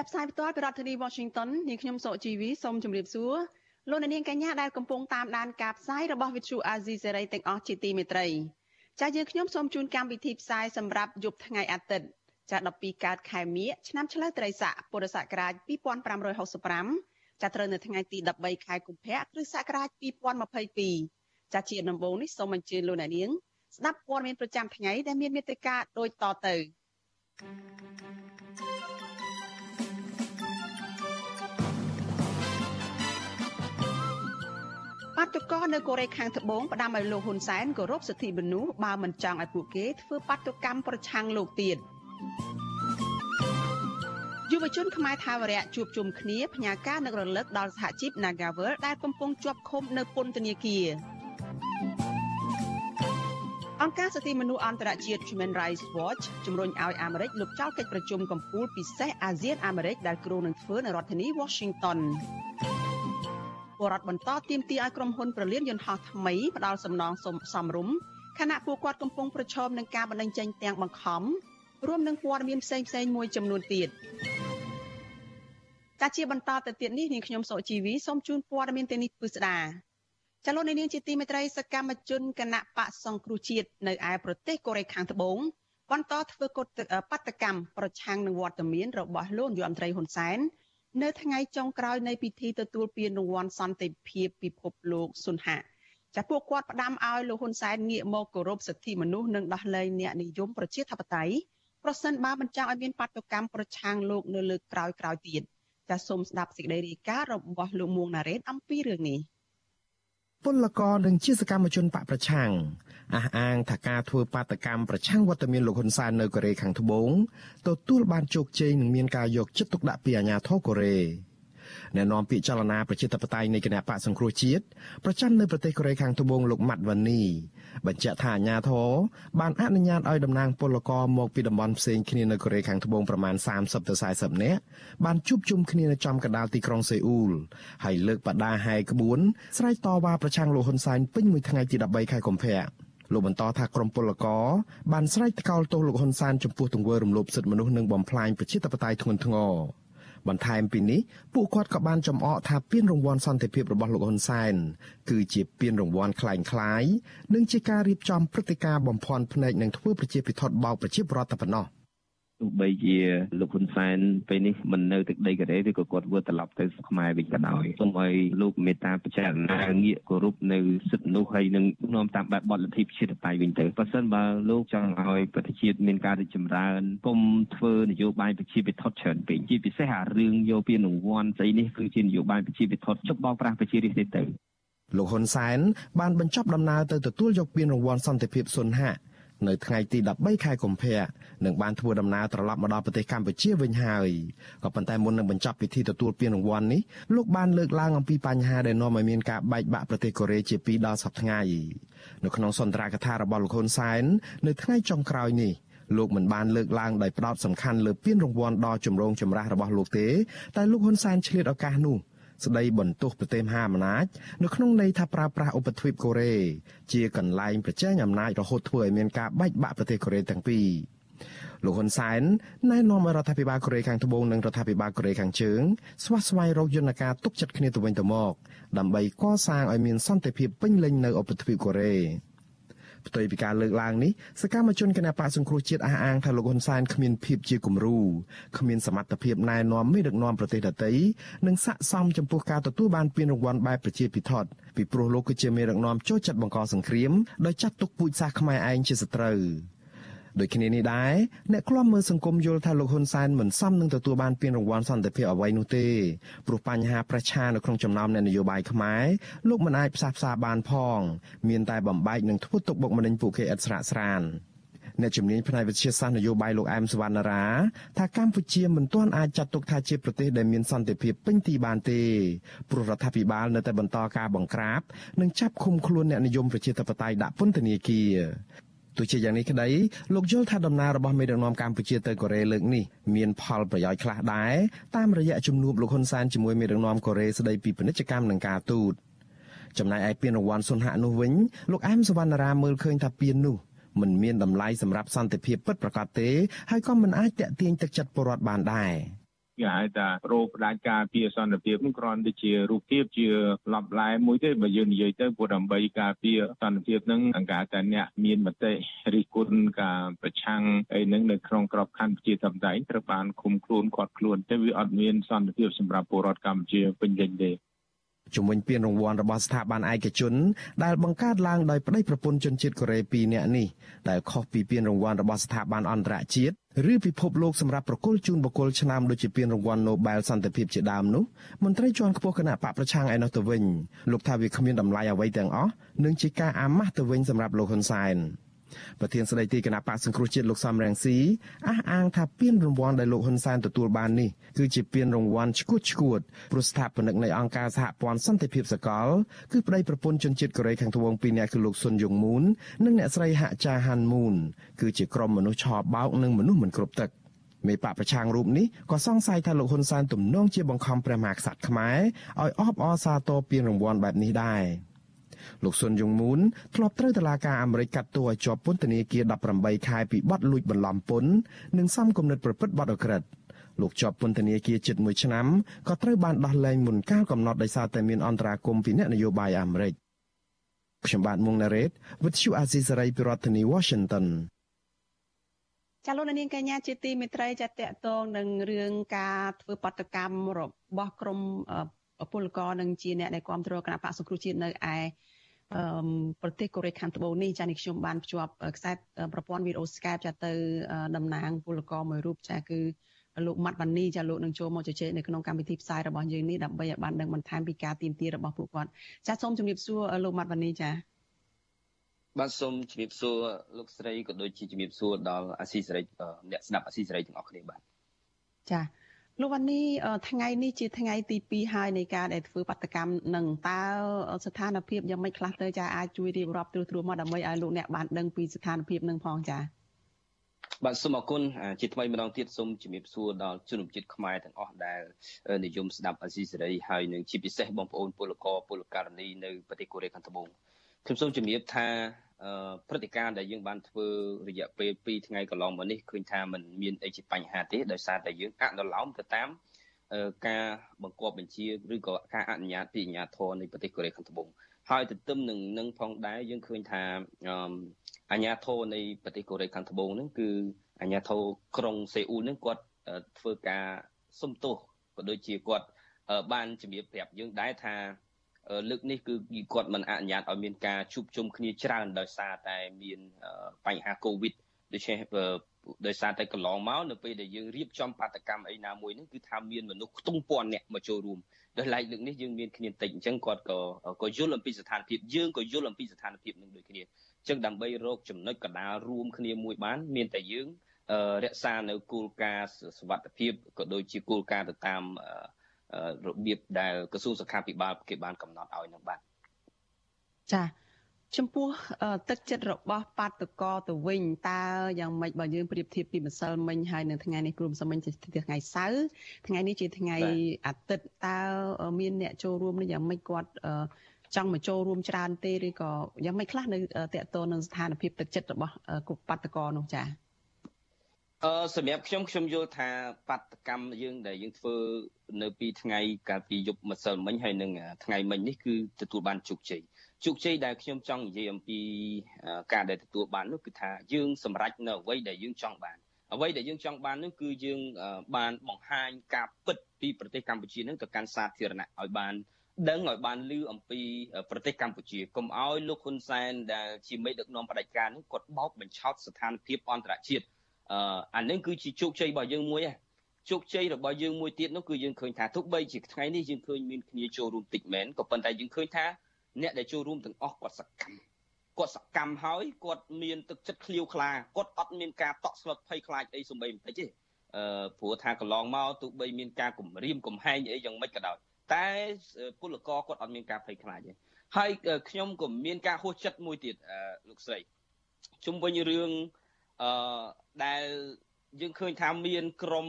ចាប់ផ្សាយផ្ទាល់ពីរដ្ឋធានី Washington នាងខ្ញុំសុជីវីសូមជម្រាបសួរលោកអ្នកនាងកញ្ញាដែលកំពុងតាមដានការផ្សាយរបស់ Vithu Azisari ទាំងអស់ជាទីមេត្រីចាស់យើងខ្ញុំសូមជូនកម្មវិធីផ្សាយសម្រាប់យប់ថ្ងៃអាទិត្យចា12កើតខែមិញឆ្នាំឆ្លូវត្រីស័កពុរសករាជ2565ចាត្រូវនៅថ្ងៃទី13ខែកុម្ភៈគ្រិស្តសករាជ2022ចាជាដំបូងនេះសូមអញ្ជើញលោកអ្នកនាងស្ដាប់ព័ត៌មានប្រចាំថ្ងៃដែលមានមេត្តាដូចតទៅ បាតុករនៅកូរ៉េខាងត្បូងផ្ដាំឲ្យលោកហ៊ុនសែនគោរពសិទ្ធិមនុស្សបើមិនចង់ឲ្យពួកគេធ្វើបាតុកម្មប្រឆាំងលោកទៀត។យុវជនខ្មែរថាវរៈជួបជុំគ្នាផ្ញើការនឹករលឹកដល់សហជីព Nagavel ដែលកំពុងជាប់ឃុំនៅពន្ធនាគារអង្គការសិទ្ធិមនុស្សអន្តរជាតិ Human Rights Watch ជំរុញឲ្យអាមេរិកលុបចោលកិច្ចប្រជុំកំពូលពិសេសអាស៊ានអាមេរិកដែលគ្រោងនឹងធ្វើនៅរដ្ឋធានី Washington ពលរដ្ឋបន្តទាមទារឲ្យក្រុមហ៊ុនប្រលានយន្តហោះថ្មីផ្ដល់សំណងសំរុំខណៈពួកគាត់កំពុងប្រឈមនឹងការបណ្តេញចេញទាំងបង្ខំរួមនឹងព័ត៌មានផ្សេងផ្សេងមួយចំនួនទៀតចាជាបន្តទៅទៀតនេះនាងខ្ញុំសុជីវីសូមជូនព័ត៌មានទាំងនេះពិស្ដាចលនានាងជាទីមេត្រីសកម្មជនគណៈបកសង្គ្រោះជាតិនៅឯប្រទេសកូរ៉េខាងត្បូងបន្តធ្វើកតបដកម្មប្រឆាំងនឹងវត្តមានរបស់លោកយមត្រីហ៊ុនសែន នៅថ្ងៃចុងក្រោយនៃពិធីទទួលពានរង្វាន់សន្តិភាពពិភពលោកសុនហាចាពួកគាត់ផ្ដាំឲ្យលោកហ៊ុនសែនងាកមកគោរពសិទ្ធិមនុស្សនិងដោះលែងអ្នកនិយមប្រជាធិបតេយ្យប្រសិនបើមិនចង់ឲ្យមានបាតុកម្មប្រឆាំងលោកនៅលើក្រោយក្រោយទៀតចាសសូមស្ដាប់សេចក្តីរាយការណ៍របស់លោកមួងណារ៉េតអំពីរឿងនេះ ពលករនិងជាសកម្មជនបកប្រឆាំងអះអាងថាការធ្វើបាតកម្មប្រឆាំងវត្តមានលោកហ៊ុនសែននៅកូរ៉េខាងត្បូងទទួលបានជោគជ័យនិងមានការយកចិត្តទុកដាក់ពីអាជ្ញាធរកូរ៉េ អ្នកនាំពាក្យចលនាប្រជាធិបតេយ្យនៃគណៈបកសង្គ្រោះជាតិប្រចាំនៅប្រទេសកូរ៉េខាងត្បូងលោកម៉ាត់វ៉ានីបញ្ជាក់ថាអាញាធរបានអនុញ្ញាតឲ្យតំណាងពលករមកពីតំបន់ផ្សេងគ្នានៅកូរ៉េខាងត្បូងប្រមាណ30ទៅ40នាក់បានជួបជុំគ្នានៅចំកណ្ដាលទីក្រុងសេអ៊ូលហើយលើកបដាហែក្បួនស្រែកតវ៉ាប្រឆាំងលោកហ៊ុនសែនពេញមួយថ្ងៃទី13ខែកុម្ភៈលោកបន្តថាក្រមពលករបានស្រែកថ្កោលទោសលោកហ៊ុនសែនចំពោះទង្វើរំលោភសិទ្ធិមនុស្សនិងបំផ្លាញប្រជាធិបតេយ្យធ្ងន់ធ្ងរ បន្ថែមពីនេះពួកគាត់ក៏បានចំអកថាពានរង្វាន់សន្តិភាពរបស់លោកហ៊ុនសែនគឺជាពានរង្វាន់คล้ายៗនិងជាការរៀបចំព្រឹត្តិការណ៍បំភាន់ភ្នែកនិងធ្វើប្រជាពិធដ្ឋបោកប្រជាពលរដ្ឋតែប៉ុណ្ណោះ។ ទោះបីជាលោកហ៊ុនសែនពេលនេះមិននៅទឹកដីកូរ៉េទេក៏គាត់ធ្វើត្រឡប់ទៅខ្មែរវិញក៏ដោយសូមឲ្យលោកមេត្តាពិចារណាងាកគោរពនៅសិទ្ធិមនុស្សហើយនឹងនាំតាមបែបបទលទ្ធិប្រជាធិបតេយ្យវិញទៅបើសិនបើលោកចង់ឲ្យប្រទេសជាតិមានការរីកចម្រើនគុំធ្វើនយោបាយប្រជាពិធដ្ឋច្រើនពេកជាពិសេសអារឿងយកពានរង្វាន់ស្អីនេះគឺជានយោបាយប្រជាពិធដ្ឋជប់បោកប្រាស់ប្រជារាស្ត្រទេទៅលោកហ៊ុនសែនបានបញ្ចប់ដំណើរទៅទទួលយកពានរង្វាន់សន្តិភាពសុនហៈនៅថ្ងៃទី13ខែកុម្ភៈ នឹងបានធ្វើដំណើរត្រឡប់មកដល់ប្រទេសកម្ពុជាវិញហើយក៏ប៉ុន្តែមុននឹងបញ្ចប់ពិធីទទួលពានរង្វាន់នេះលោកបានលើកឡើងអំពីបញ្ហាដែលនាំឲ្យមានការបែកបាក់ប្រទេសកូរ៉េជាពីរដល់សប្តាហ៍ថ្ងៃនៅក្នុងសន្ទរកថារបស់លោកហ៊ុនសែននៅថ្ងៃចុងក្រោយនេះលោកមិនបានលើកឡើងដោយផ្ដោតសំខាន់លើពានរង្វាន់ដ៏ចម្រូងចម្រាសរបស់លោកទេតែលោកហ៊ុនសែនឆ្លៀតឱកាសនោះស្ដីបន្ទោសប្រទេសមហាអំណាចនៅក្នុងន័យថាប្រើប្រាស់ឧបទ្វីបកូរ៉េជាកន្លែងប្រជែងអំណាចរហូតធ្វើឲ្យមានការបែកបាក់ប្រទេសកូរ៉េទាំងពីរ លោកហ៊ុនសែនណែនាំឲ្យរដ្ឋាភិបាលកូរ៉េខាងត្បូងនិងរដ្ឋាភិបាលកូរ៉េខាងជើងស្វះស្វែងរកយន្តការទុកចិត្តគ្នាទៅវិញទៅមកដើម្បីកសាងឲ្យមានសន្តិភាពពេញលេញនៅឧបទ្វីបកូរ៉េផ្ទុយពីការលើកឡើងនេះសកម្មជនគណបកសង្គ្រោះជាតិអះអាងថាលោកហ៊ុនសែនគ្មានភាពជាគំរូគ្មានសមត្ថភាពណែនាំមេដឹកនាំប្រទេសដទៃនិងស័ក្តិសមចំពោះការទទួលបានពានរង្វាន់បែបប្រជាពិធដ្ឋពីព្រោះលោកគឺជាមេដឹកនាំចូលចិត្តបង្កសង្គ្រាមដោយចាត់ទុកពូជសាសន៍ខ្មែរឯងជាសត្រូវ ដូចគ្នានេះដែរអ្នកខ្លំមើលសង្គមយល់ថាលោកហ៊ុនសែនមិនសមនឹងទទួលបានពានរង្វាន់សន្តិភាពអ្វីនោះទេព្រោះបញ្ហាប្រឆានៅក្នុងចំណោមអ្នកនយោបាយខ្មែរលោកមិនអាចផ្សះផ្សាបានផង មានតែបំបែកនិងធ្វើទុកបុកម្នេញពួកគេឥតស្រាកស្រានអ្នកជំនាញផ្នែកវិទ្យាសាស្ត្រនយោបាយលោកអែមសវណ្ណារាថាកម្ពុជាមិនទាន់អាចចាត់ទុកថាជាប្រទេសដែលមានសន្តិភាពពេញទីបានទេព្រោះរដ្ឋាភិបាលនៅតែបន្តការបង្ក្រាបនិងចាប់ឃុំខ្លួនអ្នកនិយមប្រជាធិបតេយ្យដាក់ពន្ធនាគារ ទោះជាយ៉ាងនេះក្តីលោកយល់ថាដំណើររបស់មេដឹកនាំកម្ពុជាទៅកូរ៉េលើកនេះមានផលប្រយោជន៍ខ្លះដែរតាមរយៈជំនួបលោកហ៊ុនសែនជាមួយមេដឹកនាំកូរ៉េស្តីពីពាណិជ្ជកម្មនិងការទូតចំណែកឯពានរង្វាន់សុនហៈនោះវិញលោកអែមសវណ្ណារាមើលឃើញថាពាននោះមិនមានតម្លៃសម្រាប់សន្តិភាពពិតប្រាកដទេហើយក៏មិនអាចតាក់ទាញទឹកចិត្តពលរដ្ឋបានដែរ គេហៅថារោផ្ដាច់ការពារសន្តិភាពនោះគ្រាន់តែជារូបភាពជាឡប់ឡែមួយទេបើយើងនិយាយទៅព្រោះដើម្បីការពារសន្តិភាពនឹងអង្ការតែអ្នកមានមតិរិះគន់ការប្រឆាំងអីនឹងនៅក្នុងក្របខ័ណ្ឌប្រជាធិបតេយ្យត្រូវបានឃុំខ្លួនគាត់ខ្លួនតែវាអត់មានសន្តិភាពសម្រាប់ពលរដ្ឋកម្ពុជាពេញលេញទេជំវិញពានរង្វាន់របស់ស្ថាប័នឯកជនដែលបង្កើតឡើងដោយប្តីប្រពន្ធជនជាតិកូរ៉េ2នាក់នេះដែលខុសពីពានរង្វាន់របស់ស្ថាប័នអន្តរជាតិឬពិភពលោកសម្រាប់ប្រគល់ជូនបុគ្គលឆ្នាំដូចជាពានរង្វាន់ Nobel សន្តិភាពជាដើមនោះមន្ត្រីជាន់ខ្ពស់គណៈបកប្រឆាំងឯនោះទៅវិញលោកថាវាគ្មានតម្លៃអ្វីទាំងអស់និងជាការអាម៉ាស់ទៅវិញសម្រាប់លោកហ៊ុនសែន។ ប្រធានស្ដីទីគណៈបកសង្គ្រោះជាតិលោកសំរងស៊ីអះអាងថាពានរង្វាន់ដែលលោកហ៊ុនសែនទទួលបាននេះគឺជាពានរង្វាន់ឈួតឈួតព្រោះស្ថាបនិកនៃអង្គការសហព័ន្ធសន្តិភាពសកលគឺប្តីប្រពន្ធជនជាតិកូរ៉េខាងត្បូងពីរនាក់គឺលោកស៊ុនយុងមូននិងអ្នកស្រីហាក់ចាហាន់មូនគឺជាក្រុមមនុស្សឆោបោកនិងមនុស្សមិនគ្រប់ទឹកមេបកប្រឆាំងរូបនេះក៏សង្ស័យថាលោកហ៊ុនសែនទំនងជាបង្ខំព្រះមហាក្សត្រខ្មែរឲ្យអបអរសាទរពានរង្វាន់បែបនេះដែរ។ លោកស៊ុនយុងមូនធ្លាប់ត្រូវតុលាការអាមេរិកកាត់ទោសឲ្យជាប់ពន្ធនាគារ18ខែពីបទលួចបន្លំពន្ធនិងសំគំនិតប្រព្រឹត្តបទអក្រិតលោកជាប់ពន្ធនាគារជិត1ឆ្នាំក៏ត្រូវបានដោះលែងមុនកាលកំណត់ដោយសារតែមានអន្តរាគមន៍ពីអ្នកនយោបាយអាមេរិកខ្ញុំបាទមុងណារ៉េត With you Azizi Saray ពីរដ្ឋធានី Washington ចាលោកនាងកញ្ញាជាទីមេត្រីចាតកតងនឹងរឿងការធ្វើបដកម្មរបស់ក្រមពលករនិងជាអ្នកដែលគ្រប់គ្រងគណៈបកសង្គ្រោះជាតិនៅឯ ប្រទេសកូរ៉េខាងត្បូងនេះចានេះខ្ញុំបានភ្ជាប់ខ្សែប្រព័ន្ធវីដេអូ Skype ចាទៅតំណាងពលករមួយរូបចាគឺលោកម៉ាត់វ៉ានីចាលោកនឹងចូលមកជជែកនៅក្នុងកម្មវិធីផ្សាយរបស់យើងនេះដើម្បីឲ្យបានដឹងបន្ថែមពីការទៀមទារបស់ពួកគាត់ចាសូមជម្រាបសួរលោកម៉ាត់វ៉ានីចាបាទសូមជម្រាបសួរលោកស្រីក៏ដូចជាជម្រាបសួរដល់អាស៊ីសេរីអ្នកស្ដាប់អាស៊ីសេរីទាំងអស់គ្នាបាទចា លោកវ៉ានីថ្ងៃនេះជាថ្ងៃទី2ហើយនៃការដែលធ្វើបដកម្មនឹងតើស្ថានភាពយ៉ាងម៉េចខ្លះទៅចាអាចជួយរៀបរាប់ត្រួសត្រាសមកដើម្បីឲ្យលោកអ្នកបានដឹងពីស្ថានភាពនឹងផងចាបាទសូមអរគុណជាថ្មីម្ដងទៀតសូមជំរាបសួរដល់ជនជាតិខ្មែរទាំងអស់ដែលនិយមស្ដាប់អាស៊ីសេរីហើយនឹងជាពិសេសបងប្អូនពលករពលករនីនៅប្រទេសកូរ៉េខាងត្បូង ខ្ញុំសូមជំរាបថាព្រឹត្តិការណ៍ដែលយើងបានធ្វើរយៈពេល2ថ្ងៃកន្លងមកនេះឃើញថាมันមានអីជាបញ្ហាទេដោយសារតែយើងអនុលោមទៅតាមការបង្គាប់បញ្ជាឬក៏ការអនុញ្ញាតពីអាជ្ញាធរនៃប្រទេសកូរ៉េខាងត្បូងហើយទន្ទឹមនឹងនឹងផងដែរយើងឃើញថាអាជ្ញាធរនៃប្រទេសកូរ៉េខាងត្បូងហ្នឹងគឺអាជ្ញាធរក្រុងសេអ៊ូលហ្នឹងគាត់ធ្វើការសុំទោសក៏ដូចជាគាត់បានជំរាបប្រាប់យើងដែរថា លើកនេះគឺគាត់មិនអនុញ្ញាតឲ្យមានការជួបជុំគ្នាច្រើនដោយសារតែមានបញ្ហាកូវីដដូច្នេះដោយសារតែកន្លងមកនៅពេលដែលយើងរៀបចំបាតកម្មអីណាមួយហ្នឹងគឺថាមានមនុស្សខ្ទង់ពាន់អ្នកមកចូលរួមដោយឡែកលើកនេះយើងមានគ្នាតិចអញ្ចឹងគាត់ក៏ក៏យល់អំពីស្ថានភាពយើងក៏យល់អំពីស្ថានភាពនឹងដូចគ្នាអញ្ចឹងដើម្បីរកចំណុចកដាលរួមគ្នាមួយបាន មានតែយើងរក្សានៅគោលការណ៍សុវត្ថិភាពក៏ដូចជាគោលការណ៍ទៅតាម របៀបដែលក្រសួងសុខាភិបាលគេបានកំណត់ឲ្យនឹងបាទចាចំពោះទឹកចិត្តរបស់បាតកោទៅវិញតើយ៉ាងម៉េចបើយើងប្រៀបធៀបពីម្សិលមិញហើយនៅថ្ងៃនេះព្រមសិលមិញជាថ្ងៃសៅរ៍ថ្ងៃនេះជាថ្ងៃអាទិត្យតើមានអ្នកចូលរួមនេះយ៉ាងម៉េចគាត់ចង់មកចូលរួមច្រើនទេឬក៏យ៉ាងម៉េចខ្លះនៅតកតទៅនឹងស្ថានភាពទឹកចិត្តរបស់គុកបាតកោនោះចា៎ អឺសម្រាប់ខ្ញុំខ្ញុំយល់ថាបដកម្មយើងដែលយើងធ្វើនៅពីថ្ងៃកាលពីយប់ម្សិលមិញហើយនឹងថ្ងៃមិញនេះគឺទទួលបានជោគជ័យជោគជ័យដែលខ្ញុំចង់និយាយអំពីការដែលទទួលបាននោះគឺថាយើងសម្រេចនៅអ្វីដែលយើងចង់បានអ្វីដែលយើងចង់បាននោះគឺយើងបានបង្ហាញការពិតពីប្រទេសកម្ពុជានឹងទៅកាន់សាធារណៈឲ្យបានដឹងឲ្យបានលឺអំពីប្រទេសកម្ពុជាកុំឲ្យលោកហ៊ុនសែនដែលជាមេដឹកនាំបដិការនេះគាត់បោកបញ្ឆោតស្ថានភាពអន្តរជាតិ អឺអានឹងគឺជាជោគជ័យរបស់យើងមួយជោគជ័យរបស់យើងមួយទៀតនោះគឺយើងឃើញថាទោះបីជាថ្ងៃនេះយើងឃើញមានគ្នាចូលរួមតិចមែនក៏ប៉ុន្តែយើងឃើញថាអ្នកដែលចូលរួមទាំងអស់គាត់សកម្មគាត់សកម្មហើយគាត់មានទឹកចិត្តឃ្លាវខ្លាគាត់អត់មានការតក់ស្លុតភ័យខ្លាចអីសំបីបន្តិចទេអឺព្រោះថាកន្លងមកទោះបីមានការគំរាមកំហែងអីយ៉ាងម៉េចក៏ដោយតែពលករគាត់អត់មានការភ័យខ្លាចទេហើយខ្ញុំក៏មានការហួសចិត្តមួយទៀតលោកស្រីជុំវិញរឿង អឺដែលយើងឃើញថាមានក្រម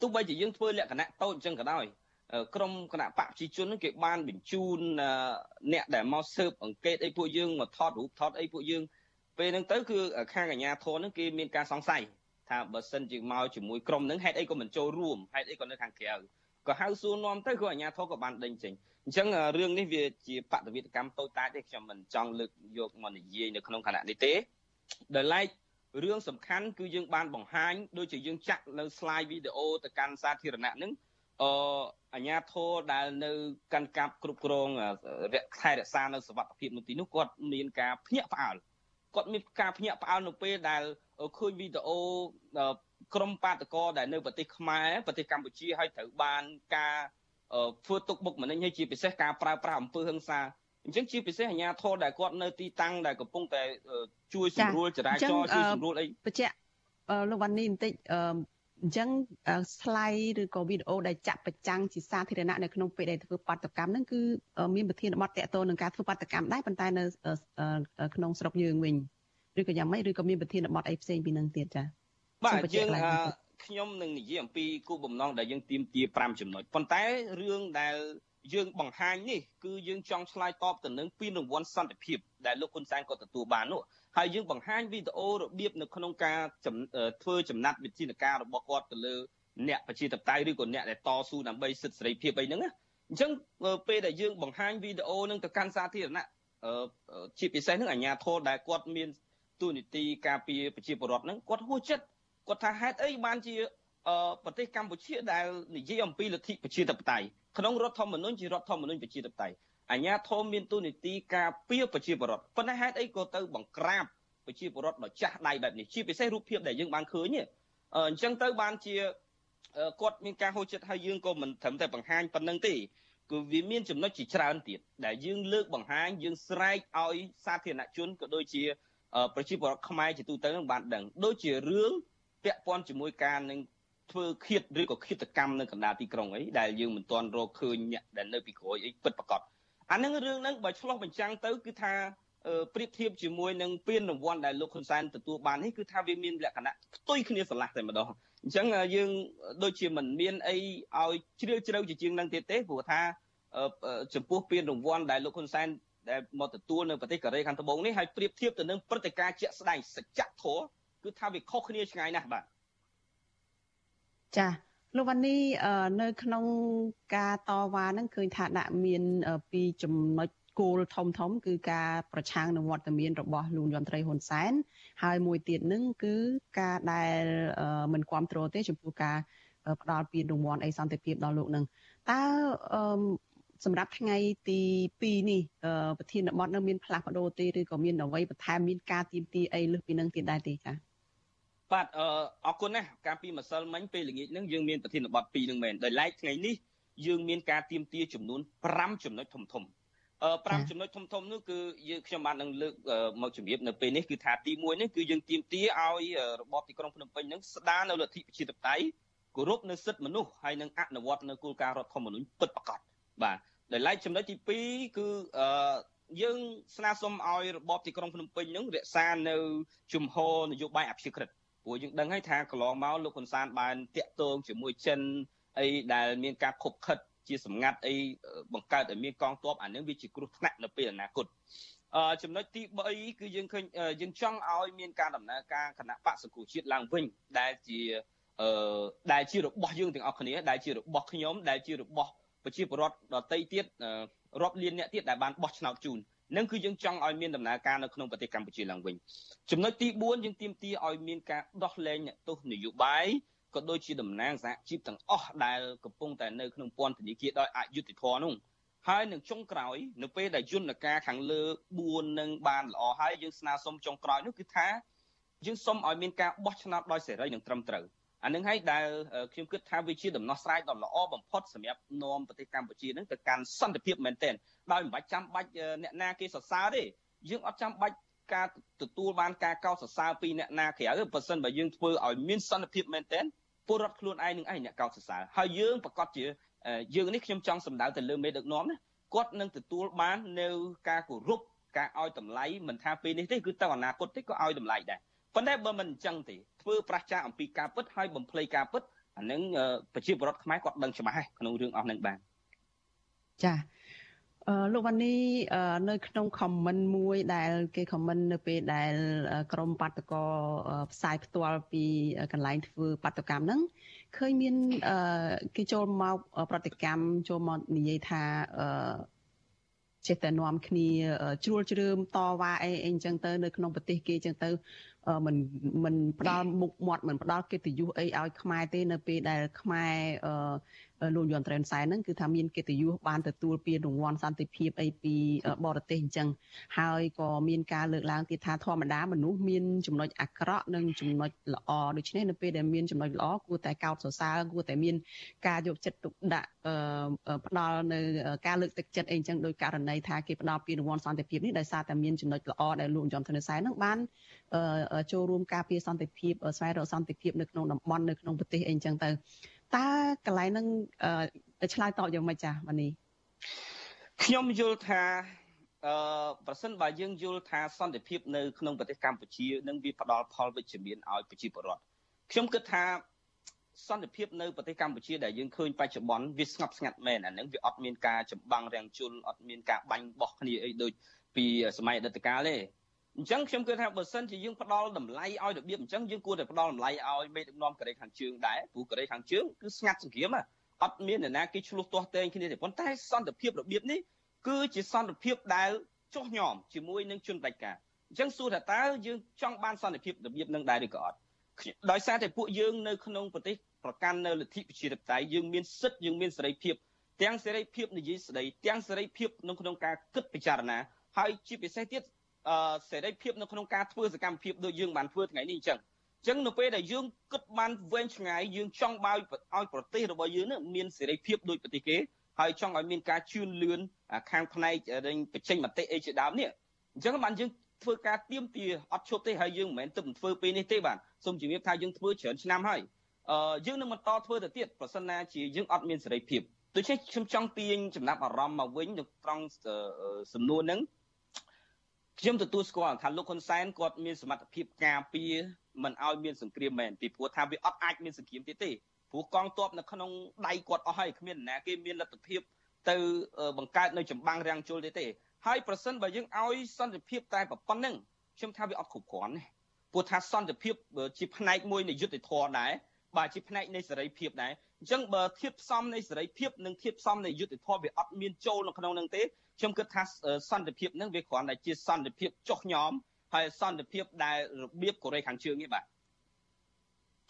ទោះបីជាយើងធ្វើលក្ខណៈតូចអញ្ចឹងក៏ដោយក្រមគណៈបកប្រជាជនគេបានបញ្ជូនអ្នកដែលមកស៊ើបអង្កេតអីពួកយើងមកថតរូបថតអីពួកយើងពេលហ្នឹងទៅគឺខាងអាជ្ញាធរហ្នឹងគេមានការសង្ស័យថាបើសិនជាមកជាមួយក្រុមហ្នឹងហេតុអីក៏មិនចូលរួមហេតុអីក៏នៅខាងក្រៅក៏ហៅសួរនាំទៅក៏អាជ្ញាធរក៏បានដេញចេញអញ្ចឹងរឿងនេះវាជាបដិវេតកម្មតូចតាចទេខ្ញុំមិនចង់លើកយកមកនិយាយនៅក្នុងគណៈនេះទេដែលឡែក រឿងសំខាន់គឺយើងបានបង្ហាញដូចជាយើងចាក់នៅ slide វីដេអូទៅកាន់សាធារណៈហ្នឹងអអញ្ញាធរដែលនៅកាន់កាប់គ្រប់គ្រងរកខែរក្សានៅសវត្ថភាពនៅទីនោះគាត់មានការភ្ញាក់ផ្អើលគាត់មានការភ្ញាក់ផ្អើលនៅពេលដែលឃើញវីដេអូក្រុមបាតកោដែលនៅប្រទេសខ្មែរប្រទេសកម្ពុជាហើយត្រូវបានការធ្វើទុកបុកម្នេញហើយជាពិសេសការប្រើប្រាស់អំពើហិង្សា អញ្ចឹងជាពិសេសអាជ្ញាធរដែលគាត់នៅទីតាំងដែលកំពុងតែជួយសម្រួលចរាចរណ៍ជួយសម្រួលអីបញ្ជាក់លោកវ៉ានីបន្តិចអញ្ចឹង slide ឬក៏វីដេអូដែលចាក់ប្រចាំងជាសាធារណៈនៅក្នុងពេលដែលធ្វើបាតកម្មហ្នឹងគឺមានប្រធានបទតកតនឹងការធ្វើបាតកម្មដែរប៉ុន្តែនៅក្នុងស្រុកយើងវិញឬក៏យ៉ាងម៉េចឬក៏មានប្រធានបទអីផ្សេងពីនឹងទៀតចា៎បាទយើងខ្ញុំនឹងនិយាយអំពីគោលបំណងដែលយើងទៀមទា5ចំណុចប៉ុន្តែរឿងដែល យើងបង្ហាញនេះគឺយើងចង់ឆ្លើយតបទៅនឹងពីរង្វាន់សន្តិភាពដែលលោកហ៊ុនសែនក៏ទទួលបាននោះហើយយើងបង្ហាញវីដេអូរបៀបនៅក្នុងការធ្វើចំណាត់វិធានការរបស់គាត់ទៅលើអ្នកប្រជាធិបតេយ្យឬក៏អ្នកដែលតស៊ូដើម្បីសិទ្ធិសេរីភាពអីហ្នឹងណាអញ្ចឹងពេលដែលយើងបង្ហាញវីដេអូហ្នឹងទៅកាន់សាធារណៈជាពិសេសហ្នឹងអាជ្ញាធរដែលគាត់មានទូនីតិការពារប្រជាពលរដ្ឋហ្នឹងគាត់ហួចចិត្តគាត់ថាហេតុអីបានជា ប្រទេសកម្ពុជាដែលនិយាយអំពីលទ្ធិប្រជាធិបតេយ្យក្នុងរដ្ឋធម្មនុញ្ញជារដ្ឋធម្មនុញ្ញប្រជាធិបតេយ្យអាញាធមមានទូនីតិការពារប្រជាពលរដ្ឋប៉ុន្តែហេតុអីក៏ទៅបង្ក្រាបប្រជាពលរដ្ឋដ៏ចាស់ដៃបែបនេះជាពិសេសរូបភាពដែលយើងបានឃើញអញ្ចឹងទៅបានជាគាត់មានការហូរចិត្តហើយយើងក៏មិនត្រឹមតែបង្ហាញប៉ុណ្្នឹងទេគឺវាមានចំណុចជាច្រើនទៀតដែលយើងលើកបង្ហាញយើងស្រែកឲ្យសាធារណជនក៏ដូចជាប្រជាពលរដ្ឋខ្មែរជាទូទៅនឹងបានដឹងដូចជារឿងពាក់ព័ន្ធជាមួយការនឹង ធ្វើឃាតឬក៏ឃាតកម្មនៅកណ្ដាលទីក្រុងអីដែលយើងមិនទាន់រកឃើញអ្នកដែលនៅពីក្រោយអីពិតប្រាកដអានឹងរឿងហ្នឹងបើឆ្លោះបញ្ចាំងទៅគឺថាប្រៀបធៀបជាមួយនឹងពានរង្វាន់ដែលលោកហ៊ុនសែនទទួលបាននេះគឺថាវាមានលក្ខណៈផ្ទុយគ្នាស្រឡះតែម្ដងអញ្ចឹងយើងដូចជាមិនមានអីឲ្យជ្រាលជ្រៅជាជាងនឹងទៀតទេព្រោះថាចំពោះពានរង្វាន់ដែលលោកហ៊ុនសែនដែលមកទទួលនៅប្រទេសកូរ៉េខាងត្បូងនេះហើយប្រៀបធៀបទៅនឹងព្រឹត្តិការណ៍ជាក់ស្ដែងសច្ចធម៌គឺថាវាខុសគ្នាឆ្ងាយណាស់បាទ ចាលោកវ៉ានីនៅក្នុងការតវ៉ាហ្នឹងឃើញថាដាក់មានពីចំណុចគោលធំធំ គឺការប្រឆាំងនឹងវត្តមានរបស់លោកយមត្រីហ៊ុនសែនហើយមួយទៀតនឹងគឺការដែលមិនគ្រប់គ្រងទេ ចំពោះការផ្ដាល់ពានរង្វាន់អីសន្តិភាពដល់លោកនឹងតើសម្រាប់ថ្ងៃទី2នេះប្រធានបទនៅមានផ្លាស់ប្ដូរទេឬក៏មានអ្វីបន្ថែមមានការទៀមទីអីលើសពីនឹងទៀតដែរទេចា៎ បាទអអរគុណណាស់កាលពីម្សិលមិញពេលល្ងាចហ្នឹងយើងមានប្រធានបទ2ហ្នឹងមែនដោយឡែកថ្ងៃនេះយើងមានការទៀមទាចំនួន5ចំណុចធំធំអឺ5ចំណុចធំធំនោះគឺយើងខ្ញុំបាននឹងលើកមកជម្រាបនៅពេលនេះគឺថាទី1នេះគឺយើងទៀមទាឲ្យរបបទីក្រុងភ្នំពេញហ្នឹងស្ដារនៅលទ្ធិប្រជាធិបតេយ្យគោរពនៅសិទ្ធិមនុស្សហើយនឹងអនុវត្តនៅគោលការណ៍រដ្ឋធម្មនុញ្ញពិតប្រាកដបាទដោយឡែកចំណុចទី2គឺអឺយើងស្នើសុំឲ្យរបបទីក្រុងភ្នំពេញនឹងរក្សានៅជំហរនយោបាយអព្យាក្រឹត ព្រោះយើងដឹងហើយថាកន្លងមកលោកហ៊ុនសែនបានតាក់ទងជាមួយចិនអីដែលមានការខົບខិតជាសម្ងាត់អីបង្កើតឲ្យមានកងទ័ពអានឹងវាជាគ្រោះថ្នាក់នៅពេលអនាគតអឺចំណុចទី3គឺយើងឃើញយើងចង់ឲ្យមានការដំណើរការគណៈបកសង្គ្រោះជាតិឡើងវិញដែលជាអឺដែលជារបស់យើងទាំងអស់គ្នាដែលជារបស់ខ្ញុំដែលជារបស់ប្រជាពលរដ្ឋដទៃទៀតរាប់លានអ្នកទៀតដែលបានបោះឆ្នោតជូន នឹងគឺយើងចង់ឲ្យមានដំណើរការនៅក្នុងប្រទេសកម្ពុជាឡើងវិញចំណុចទី4យើងទាមទារឲ្យមានការដោះលែងអ្នកទោសនយោបាយក៏ដូចជាតំណាងសហជីពទាំងអស់ដែលកំពុងតែនៅក្នុងពន្ធនាគារដោយអយុត្តិធម៌នោះហើយនឹងចុងក្រោយនៅពេលដែលយន្តការខាងលើ4នឹងបានល្អហើយយើងស្នើសុំចុងក្រោយនោះគឺថាយើងសុំឲ្យមានការបោះឆ្នោតដោយសេរីនិងត្រឹមត្រូវ អានឹងហើយដែលខ្ញុំគិតថាវាជាដំណោះស្រាយដ៏ល្អបំផុតសម្រាប់នាំប្រទេសកម្ពុជានឹងទៅកាន់សន្តិភាពមែនទែនដោយមិនបាច់ចាំបាច់អ្នកណាគេសរសើរទេយើងអត់ចាំបាច់ការទទួលបានការកោតសរសើរពីអ្នកណាក្រៅទេបើសិនបើយើងធ្វើឲ្យមានសន្តិភាពមែនទែនពលរដ្ឋខ្លួនឯងនឹងឯងអ្នកកោតសរសើរហើយយើងប្រកាសជាយើងនេះខ្ញុំចង់សម្ដៅទៅលើមេដឹកនាំណាគាត់នឹងទទួលបាននៅការគោរពការឲ្យតម្លៃមិនថាពេលនេះទេគឺទៅអនាគតទេក៏ឲ្យតម្លៃដែរ ប៉ុន្តែបើមិនអញ្ចឹងទេធ្វើប្រឆាំងអំពីការពិតហើយបំភ្លៃការពិតអានឹងប្រជាពលរដ្ឋខ្មែរគាត់ដឹងច្បាស់ហើយក្នុងរឿងអស់នឹងបានចាអឺលោកវ៉ានីនៅក្នុង comment មួយដែល គេ comment នៅពេលដែល ក្រមបាតកោផ្សាយផ្ទាល់ពីកន្លែងធ្វើបាតកម្មហ្នឹងឃើញមានគេចូលមកប្រតិកម្មចូលមកនិយាយថាអឺចេះតែនាំគ្នាជ្រួលជ្រើមតវ៉ាអីអីអញ្ចឹងទៅនៅក្នុងប្រទេសគេអញ្ចឹងទៅ មិនមិនផ្ដាល់មុខមាត់មិនផ្ដាល់កិត្តិយសអីឲ្យខ្មែរទេនៅពេលដែលខ្មែរលោកយន់ត្រែនសែនហ្នឹងគឺថាមានកិត្តិយសបានទទួលពានរង្វាន់សន្តិភាពអីពីបរទេសអញ្ចឹងហើយក៏មានការលើកឡើងទៀតថាធម្មតាមនុស្សមានចំណុចអាក្រក់និងចំណុចល្អដូច្នេះនៅពេលដែលមានចំណុចល្អគួរតែកោតសរសើរគួរតែមានការយកចិត្តទុកដាក់ផ្ដល់នៅការលើកទឹកចិត្តអីអញ្ចឹងដោយករណីថាគេផ្ដល់ពានរង្វាន់សន្តិភាពនេះដោយសារតែមានចំណុចល្អដែលលោកយន់ត្រែនសែនហ្នឹងបានចូលរួមការពារសន្តិភាពស្វែងរកសន្តិភាពនៅក្នុងតំបន់នៅក្នុងប្រទេសអីអញ្ចឹងទៅតើកន្លែងហ្នឹងឆ្លើយតបយ៉ាងម៉េចចាស់វ៉ានីខ្ញុំយល់ថាអឺប្រសិនបើយើងយល់ថាសន្តិភាពនៅក្នុងប្រទេសកម្ពុជានឹងវាផ្ដល់ផលវិជ្ជមានឲ្យប្រជាពលរដ្ឋខ្ញុំគិតថាសន្តិភាពនៅប្រទេសកម្ពុជាដែលយើងឃើញបច្ចុប្បន្នវាស្ងប់ស្ងាត់មែនអានឹងវាអត់មានការចម្បាំងរាំងជលអត់មានការបាញ់បោះគ្នាអីដូចពីសម័យអតីតកាលទេ អញ្ចឹងខ្ញុំគិតថាបើសិនជាយើងផ្ដល់តម្លៃឲ្យរបៀបអញ្ចឹងយើងគួរតែផ្ដល់តម្លៃឲ្យមេដឹកនាំកូរ៉េខាងជើងដែរព្រោះកូរ៉េខាងជើងគឺស្ងាត់សង្គ្រាមអត់មានអ្នកណាគេឆ្លោះទាស់ទែងគ្នាទេប៉ុន្តែសន្តិភាពរបៀបនេះគឺជាសន្តិភាពដែលចុះញោមជាមួយនឹងជនបដិការអញ្ចឹងសួរថាតើយើងចង់បានសន្តិភាពរបៀបនឹងដែរឬក៏អត់ដោយសារតែពួកយើងនៅក្នុងប្រទេសប្រកាន់នៅលទ្ធិប្រជាធិបតេយ្យយើងមានសិទ្ធិយើងមានសេរីភាពទាំងសេរីភាពនិយាយស្ដីទាំងសេរីភាពនៅក្នុងការគិតពិចារណាហើយជាពិសេសទៀត សេរីភាពនៅក្នុងការធ្វើសកម្មភាពដូចយើងបានធ្វើថ្ងៃនេះអញ្ចឹងអញ្ចឹងនៅពេលដែលយើងគិតបានវែងឆ្ងាយយើងចង់ឲ្យឲ្យប្រទេសរបស់យើងនឹងមានសេរីភាពដូចប្រទេសគេហើយចង់ឲ្យមានការជឿនលឿនខាងផ្នែកបញ្ចេញមតិអីជាដើមនេះអញ្ចឹងបានយើងធ្វើការទៀមទាអត់ឈប់ទេហើយយើងមិនមែនទឹកធ្វើពេលនេះទេបាទសូមជំរាបថាយើងធ្វើច្រើនឆ្នាំហើយអឺយើងនឹងបន្តធ្វើទៅទៀតប្រសិនណាជាយើងអត់មានសេរីភាពដូច្នេះខ្ញុំចង់ទាញចំណាប់អារម្មណ៍មកវិញនៅត្រង់សំណួរហ្នឹង ខ្ញុំទទួលស្គាល់ថាលោកហ៊ុនសែនគាត់មានសមត្ថភាពការពារមិនឲ្យមានសង្គ្រាមមែនពីព្រោះថាវាអត់អាចមានសង្គ្រាមទៀតទេព្រោះកងទ័ពនៅក្នុងដៃគាត់អស់ហើយគ្មានណាគេមានលទ្ធភាពទៅបង្កើតនៅចម្បាំងរាំងជលទេទេហើយប្រសិនបើយើងឲ្យសន្តិភាពតែប៉ុណ្្នឹងខ្ញុំថាវាអត់គ្រប់គ្រាន់ទេព្រោះថាសន្តិភាពជាផ្នែកមួយនៃយុទ្ធធម៌ដែរបាទជាផ្នែកនៃសេរីភាពដែរ អញ្ចឹងបើធៀបផ្សំនៃសេរីភាពនិងធៀបផ្សំនៃយុទ្ធធម៌វាអត់មានចូលនៅក្នុងនឹងទេខ្ញុំគិតថាសន្តិភាពនឹងវាគ្រាន់តែជាសន្តិភាពចុះញោមហើយសន្តិភាពដែលរបៀបកូរ៉េខាងជើងនេះបាទ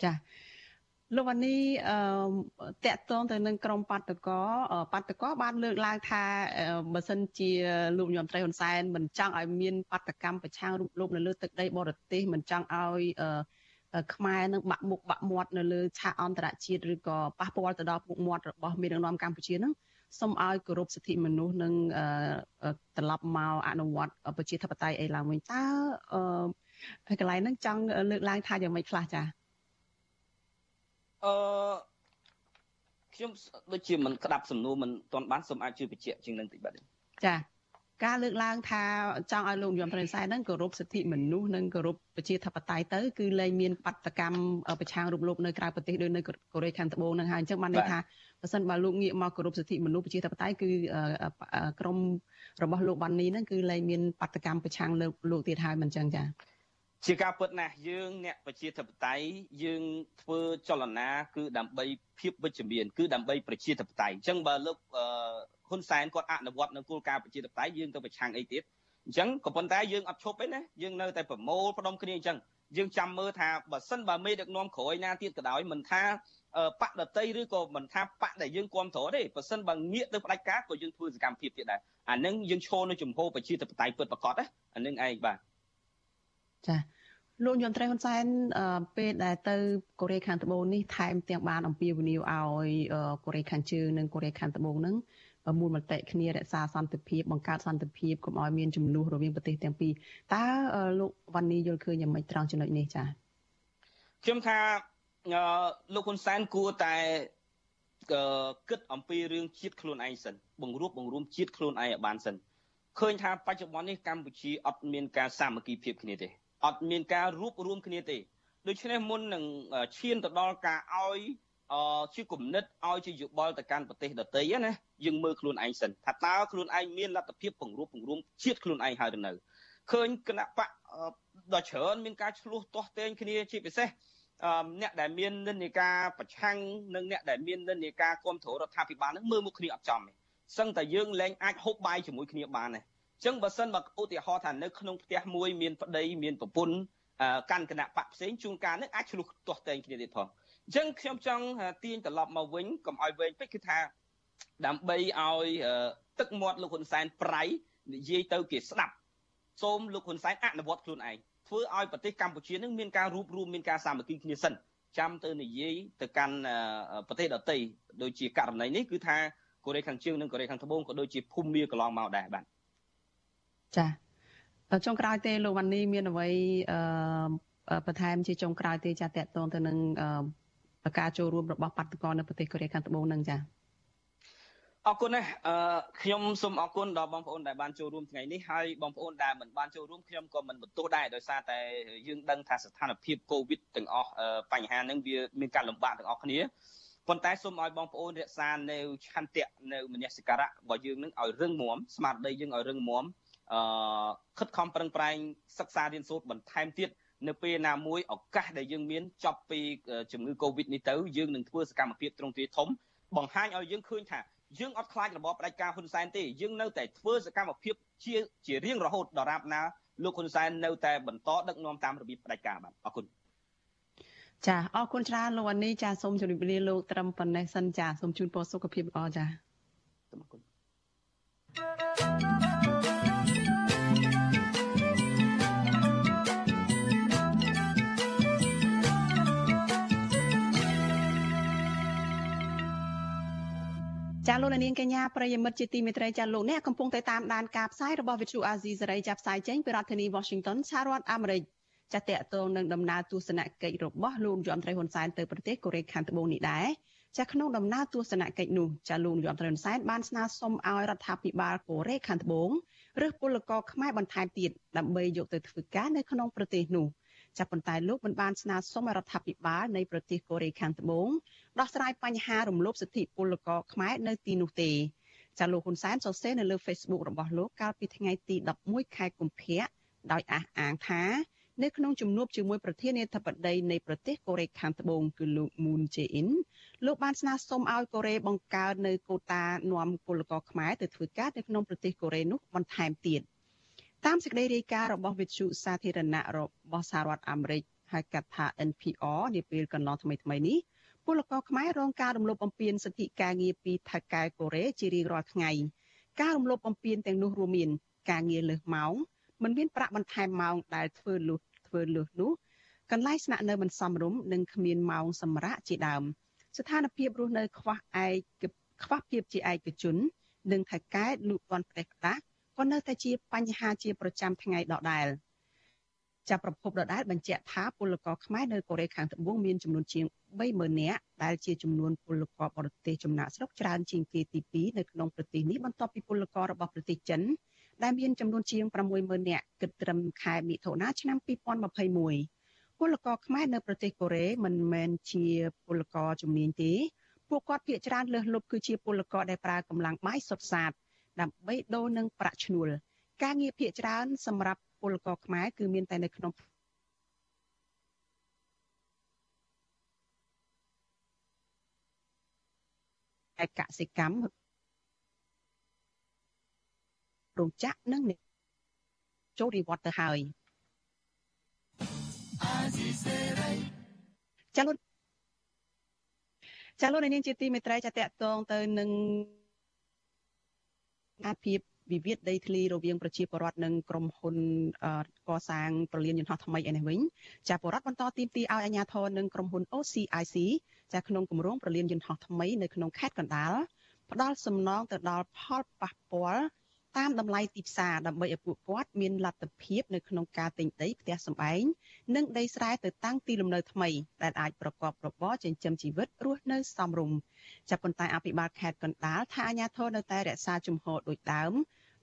ចាលោកវ៉ានីអឺតកតងទៅនឹងក្រមបាតកោបាតកោបានលើកឡើងថាបើសិនជាលោកញោមត្រីហ៊ុនសែនមិនចង់ឲ្យមានបាតកម្មប្រឆាំងរូបលោកនៅលើទឹកដីបរទេសមិនចង់ឲ្យ ខ្មែរនឹងបាក់មុខបាក់មាត់នៅលើឆាកអន្តរជាតិឬក៏ប៉ះពាល់ទៅដល់ពុកមាត់របស់មេដឹកនាំកម្ពុជានឹងសូមឲ្យគោរពសិទ្ធិមនុស្សនិងត្រឡប់មកអនុវត្តប្រជាធិបតេយ្យអីឡើងវិញតើអឺកន្លែងហ្នឹងចង់លើកឡើងថាយ៉ាងម៉េចខ្លះចាអឺខ្ញុំដូចជាមិនក្តាប់សំណួរមិនទាន់បានសូមអាចជួយបញ្ជាក់ជាងនឹងតិចបាទចា ការលើកឡើងថាចង់ឲ្យលោកយមត្រែនសែនហ្នឹងគោរពសិទ្ធិមនុស្សនិងគោរពប្រជាធិបតេយ្យទៅគឺលែងមានបដកម្មប្រឆាំងរូបលោកនៅក្រៅប្រទេសដូចនៅកូរ៉េខាងត្បូងហ្នឹងហើយអញ្ចឹងបានន័យថាបើសិនបើលោកងាកមកគោរពសិទ្ធិមនុស្សប្រជាធិបតេយ្យគឺក្រមរបស់លោកបាននីហ្នឹងគឺលែងមានបដកម្មប្រឆាំងលើលោកទៀតហើយមិនអញ្ចឹងចា៎ជាការពិតណាស់យើងអ្នកប្រជាធិបតេយ្យយើងធ្វើចលនាគឺដើម្បីភាពវិជ្ជមានគឺដើម្បីប្រជាធិបតេយ្យអញ្ចឹងបើលោក ហ៊ុនសែនគាត់អនុវត្តនៅគោលការណ៍ប្រជាធិបតេយ្យយើងទៅប្រឆាំងអីទៀតអញ្ចឹងក៏ប៉ុន្តែយើងអត់ឈប់ទេណាយើងនៅតែប្រមូលផ្ដុំគ្នាអញ្ចឹងយើងចាំមើលថាបើសិនបើមេដឹកនាំក្រោយណាទៀតក៏ដោយមិនថាបកដតីឬក៏មិនថាបកដែលយើងគ្រប់គ្រងទេបើសិនបើងាកទៅផ្ដាច់ការក៏យើងធ្វើសកម្មភាពទៀតដែរអានឹងយើងឈរនៅចំហប្រជាធិបតេយ្យពិតប្រាកដណាអានឹងឯងបាទចាលោកយន្តត្រីហ៊ុនសែនពេលដែលទៅកូរ៉េខាងត្បូងនេះថែមទាំងបានអំពាវនាវឲ្យកូរ៉េខាងជើងនិងកូរ៉េខាងត្បូងនឹង មូលមតិគ្នារក្សាសន្តិភាពបង្កើតសន្តិភាពកុំឲ្យមានចំនួនរវាងប្រទេសទាំងពីរតើលោកវ៉ាន់នីយល់ឃើញយ៉ាងម៉េចត្រង់ចំណុចនេះចា៎ខ្ញុំថាលោកហ៊ុនសែនគួរតែគិតអំពីរឿងជាតិខ្លួនឯងសិនបង្រួបបង្រួមជាតិខ្លួនឯងឲ្យបានសិនឃើញថាបច្ចុប្បន្ននេះកម្ពុជាអត់មានការសាមគ្គីភាពគ្នាទេអត់មានការរួបរวมគ្នាទេដូច្នេះមុននឹងឈានទៅដល់ការឲ្យ អជាគំនិតឲ្យជាយោបល់ទៅកាន់ប្រទេសដទៃណាយើងមើលខ្លួនឯងសិនថាតើខ្លួនឯងមានលទ្ធភាពពង្រួបពង្រួមជាតិខ្លួនឯងហើយឬនៅឃើញគណៈបកដ៏ច្រើនមានការឆ្លោះទាស់ទែងគ្នាជាពិសេសអ្នកដែលមាននិន្នាការប្រឆាំងនិងអ្នកដែលមាននិន្នាការគ្រប់គ្រងរដ្ឋាភិបាលនឹងមើលមុខគ្នាអត់ចំទេសឹងតែយើងលែងអាចហូបបាយជាមួយគ្នាបានទេអញ្ចឹងបើសិនបើឧទាហរណ៍ថានៅក្នុងផ្ទះមួយមានប្តីមានប្រពន្ធកាន់គណៈបកផ្សេងជួនកាលនឹងអាចឆ្លុះទាស់តែងគ្នាទៀតផង អញ្ចឹងខ្ញុំចង់ទាញត្រឡប់មកវិញកុំឲ្យវែងពេកគឺថា ដើម្បីឲ្យទឹកមាត់លោកហ៊ុនសែនប្រៃនិយាយទៅគេស្ដាប់សូមលោកហ៊ុនសែនអនុវត្តខ្លួនឯងធ្វើឲ្យប្រទេសកម្ពុជានឹងមានការរួបរวมមានការសាមគ្គីគ្នាសិនចាំទៅនិយាយទៅកាន់ប្រទេសដទៃដូចជាករណីនេះគឺថាកូរ៉េខាងជើងនិងកូរ៉េខាងត្បូងក៏ដូចជាភូមាកន្លងមកដែរបាទចាចុងក្រោយទេលោកវ៉ាន់នីមានអ្វីអឺបន្ថែមជាចុងក្រោយទេចាតកតងទៅនឹង ការចូលរួមរបស់បាតុករនៅប្រទេសកូរ៉េខាងត្បូងនឹងចាអរគុណណាស់អឺខ្ញុំសូមអរគុណដល់បងប្អូនដែលបានចូលរួមថ្ងៃនេះហើយបងប្អូនដែលមិនបានចូលរួមខ្ញុំក៏មិនបន្ទោសដែរដោយសារតែយើងដឹងថាស្ថានភាពកូវីដទាំងអស់បញ្ហាហ្នឹងវាមានការលំបាកទាំងអស់គ្នាប៉ុន្តែសូមឲ្យបងប្អូនរក្សានៅឆន្ទៈនៅមនសិការៈរបស់យើងនឹងឲ្យរឹងមាំស្មារតីយើងឲ្យរឹងមាំអឺខិតខំប្រឹងប្រែងសិក្សារៀនសូត្របន្ថែមទៀត នៅពេលណាមួយឱកាសដែលយើងមានចប់ពីជំងឺ Covid នេះទៅយើងនឹងធ្វើសកម្មភាពទ្រង់ទ្រាយធំបង្ហាញឲ្យយើងឃើញថាយើងអត់ខ្លាចរបបផ្ដាច់ការហ៊ុនសែនទេយើងនៅតែធ្វើសកម្មភាពជាជារៀងរហូតដរាបណាលោកហ៊ុនសែននៅតែបន្តដឹកនាំតាមរបៀបផ្ដាច់ការបាទអរគុណចាអរគុណច្រើនលោកអានីចាសូមជម្រាបលាលោកត្រឹមប៉ុណ្ណេះសិនចាសូមជូនពរសុខភាពល្អចាអរគុណ ចាលោកនាងកញ្ញាប្រិយមិត្តជាទីមេត្រីចាលោកអ្នកកំពុងតែតាមដានការផ្សាយរបស់ Vithu Azizi សេរីចាប់ផ្សាយចេញពីរដ្ឋធានី Washington សហរដ្ឋអាមេរិកចាតកតងនឹងដំណើរទស្សនកិច្ចរបស់លោកយមត្រីហ៊ុនសែនទៅប្រទេសកូរ៉េខាងត្បូងនេះដែរចាក្នុងដំណើរទស្សនកិច្ចនោះចាលោកយមត្រីហ៊ុនសែនបានស្នើសុំឲ្យរដ្ឋាភិបាលកូរ៉េខាងត្បូងឬពលករខ្មែរបន្ថែមទៀតដើម្បីយកទៅធ្វើការនៅក្នុងប្រទេសនោះ ចាប៉ុន្តែលោកមិនបានស្នើសុំរដ្ឋាភិបាលនៃប្រទេសកូរ៉េខាងត្បូងដោះស្រាយបញ្ហារំលោភសិទ្ធិពលករខ្មែរនៅទីនោះទេចាលោកហ៊ុនសែនសរសេរនៅលើ Facebook របស់លោកកាលពីថ្ងៃទី11ខែកុម្ភៈដោយអះអាងថានៅក្នុងជំនួបជាមួយប្រធានាធិបតីនៃប្រទេសកូរ៉េខាងត្បូងគឺលោក Moon Jae-in លោកបានស្នើសុំឲ្យកូរ៉េបង្កើតនៅកូតានាំពលករខ្មែរទៅធ្វើការនៅក្នុងប្រទេសកូរ៉េនោះបន្ថែមទៀត តាមសេចក្តីរាយការណ៍របស់វិទ្យុសាធារណៈរបស់សហរដ្ឋអាមេរិកហៅកាត់ថា NPR នាពេលកន្លងថ្មីៗនេះពលករខ្មែររងការរំលោភបំពានសិទ្ធិការងារពីថៅកែកូរ៉េជារៀងរាល់ថ្ងៃការរំលោភបំពានទាំងនោះរួមមាន ការងារលើសម៉ោងមិនមានប្រាក់បន្ថែមម៉ោងដែលធ្វើលុះធ្វើលុះនោះកន្លែងស្នាក់នៅមិនសមរម្យនិងគ្មានម៉ោងសម្រាកជាដើមស្ថានភាពរស់នៅខ្វះឯកខ្វះភាពជាឯកជន និងថៅកែលូកទាន់ផ្ទះខ្លះ ក៏នៅតែជាបញ្ហាជាប្រចាំថ្ងៃដដែលចាប់ប្រភពដដែលបញ្ជាក់ថាពលករខ្មែរនៅកូរ៉េខាងត្បូងមានចំនួនជាង30000នាក់ដែលជាចំនួនពលករបរទេសចំណាក់ស្រុកច្រើនជាងគេទី2នៅក្នុងប្រទេសនេះបន្ទាប់ពីពលកររបស់ប្រទេសចិនដែលមានចំនួនជាង60000នាក់គិតត្រឹមខែមិថុនាឆ្នាំ2021ពលករខ្មែរនៅប្រទេសកូរ៉េមិនមែនជាពលករជំនាញទេពួកគាត់ភាគច្រើនលើសលប់គឺជាពលករដែលប្រើកម្លាំងបាយសុទ្ធសាធ ដើម្បីដូរនឹងប្រាក់ឈ្នួលការងារភាគច្រើន សម្រាប់ពលករខ្មែរគឺមានតែនៅក្នុងឯកសិកម្មរោងចក្រនិងចូលនិវត្តន៍ទៅហើយចាលោកចាលោកនាងជាទីមេត្រីចាតកតងទៅនឹង អាភិបវិវាទដីធ្លីរវាងប្រជាពលរដ្ឋនិងក្រុមហ៊ុនកសាងប្រលានយន្តហោះថ្មីឯនេះវិញចាពលរដ្ឋបន្តទីមទីឲ្យអាជ្ញាធរនិងក្រុមហ៊ុន OCIC ចាក្នុងគម្រោងប្រលានយន្តហោះថ្មីនៅក្នុងខេត្តកណ្ដាលផ្ដល់សំណងទៅដល់ផលប៉ះពាល់ តាមតម្លៃទីផ្សារដើម្បីឲ្យពួកគាត់មានលទ្ធភាពនៅក្នុងការទិញដីផ្ទះសម្បែងនិងដីស្រែទៅតាំងទីលំនៅថ្មីដែលអាចប្រកបរបរចិញ្ចឹមជីវិតរស់នៅសមរម្យចាប់ប៉ុន្តែអភិបាលខេត្តកណ្ដាលថាអាជ្ញាធរនៅតែរក្សាជំហរដូចដើម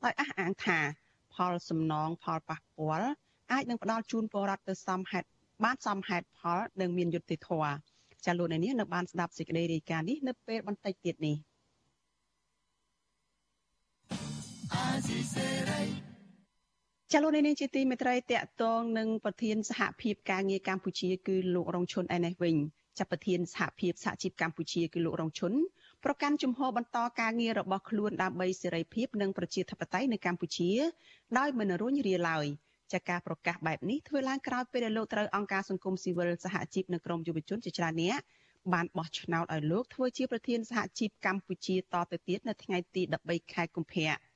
ដោយអះអាងថា ផលសំណងផលប៉ះពាល់អាចនឹងផ្ដល់ជូនពលរដ្ឋទៅសមហេតុបានសមហេតុផលនិងមានយុត្តិធម៌ចាលោកអ្នកនាងនៅបានស្ដាប់សេចក្តីរាយការណ៍នេះនៅពេលបន្តិចទៀតនេះ ចលនានេះជាទីមេត្រីតកតងនឹងប្រធានសហភាពការងារកម្ពុជាគឺលោករងឈុនឯនេះវិញចាប់ប្រធានសហភាពសហជីពកម្ពុជាគឺលោករងឈុនប្រកាន់ជំហរបន្តការងាររបស់ខ្លួនដើម្បីសេរីភាពនិងប្រជាធិបតេយ្យនៅកម្ពុជា ដោយមិនរួញរាឡើយចាការប្រកាសបែបនេះធ្វើឡើងក្រោយពេលដែលលោកត្រូវអង្គការសង្គមស៊ីវិលសហជីពនិងក្រមយុវជនជាច្រើនអ្នកបានបោះឆ្នោតឲ្យលោកធ្វើជាប្រធានសហជីពកម្ពុជាតទៅទៀតនៅថ្ងៃទី13ខែកុម្ភៈ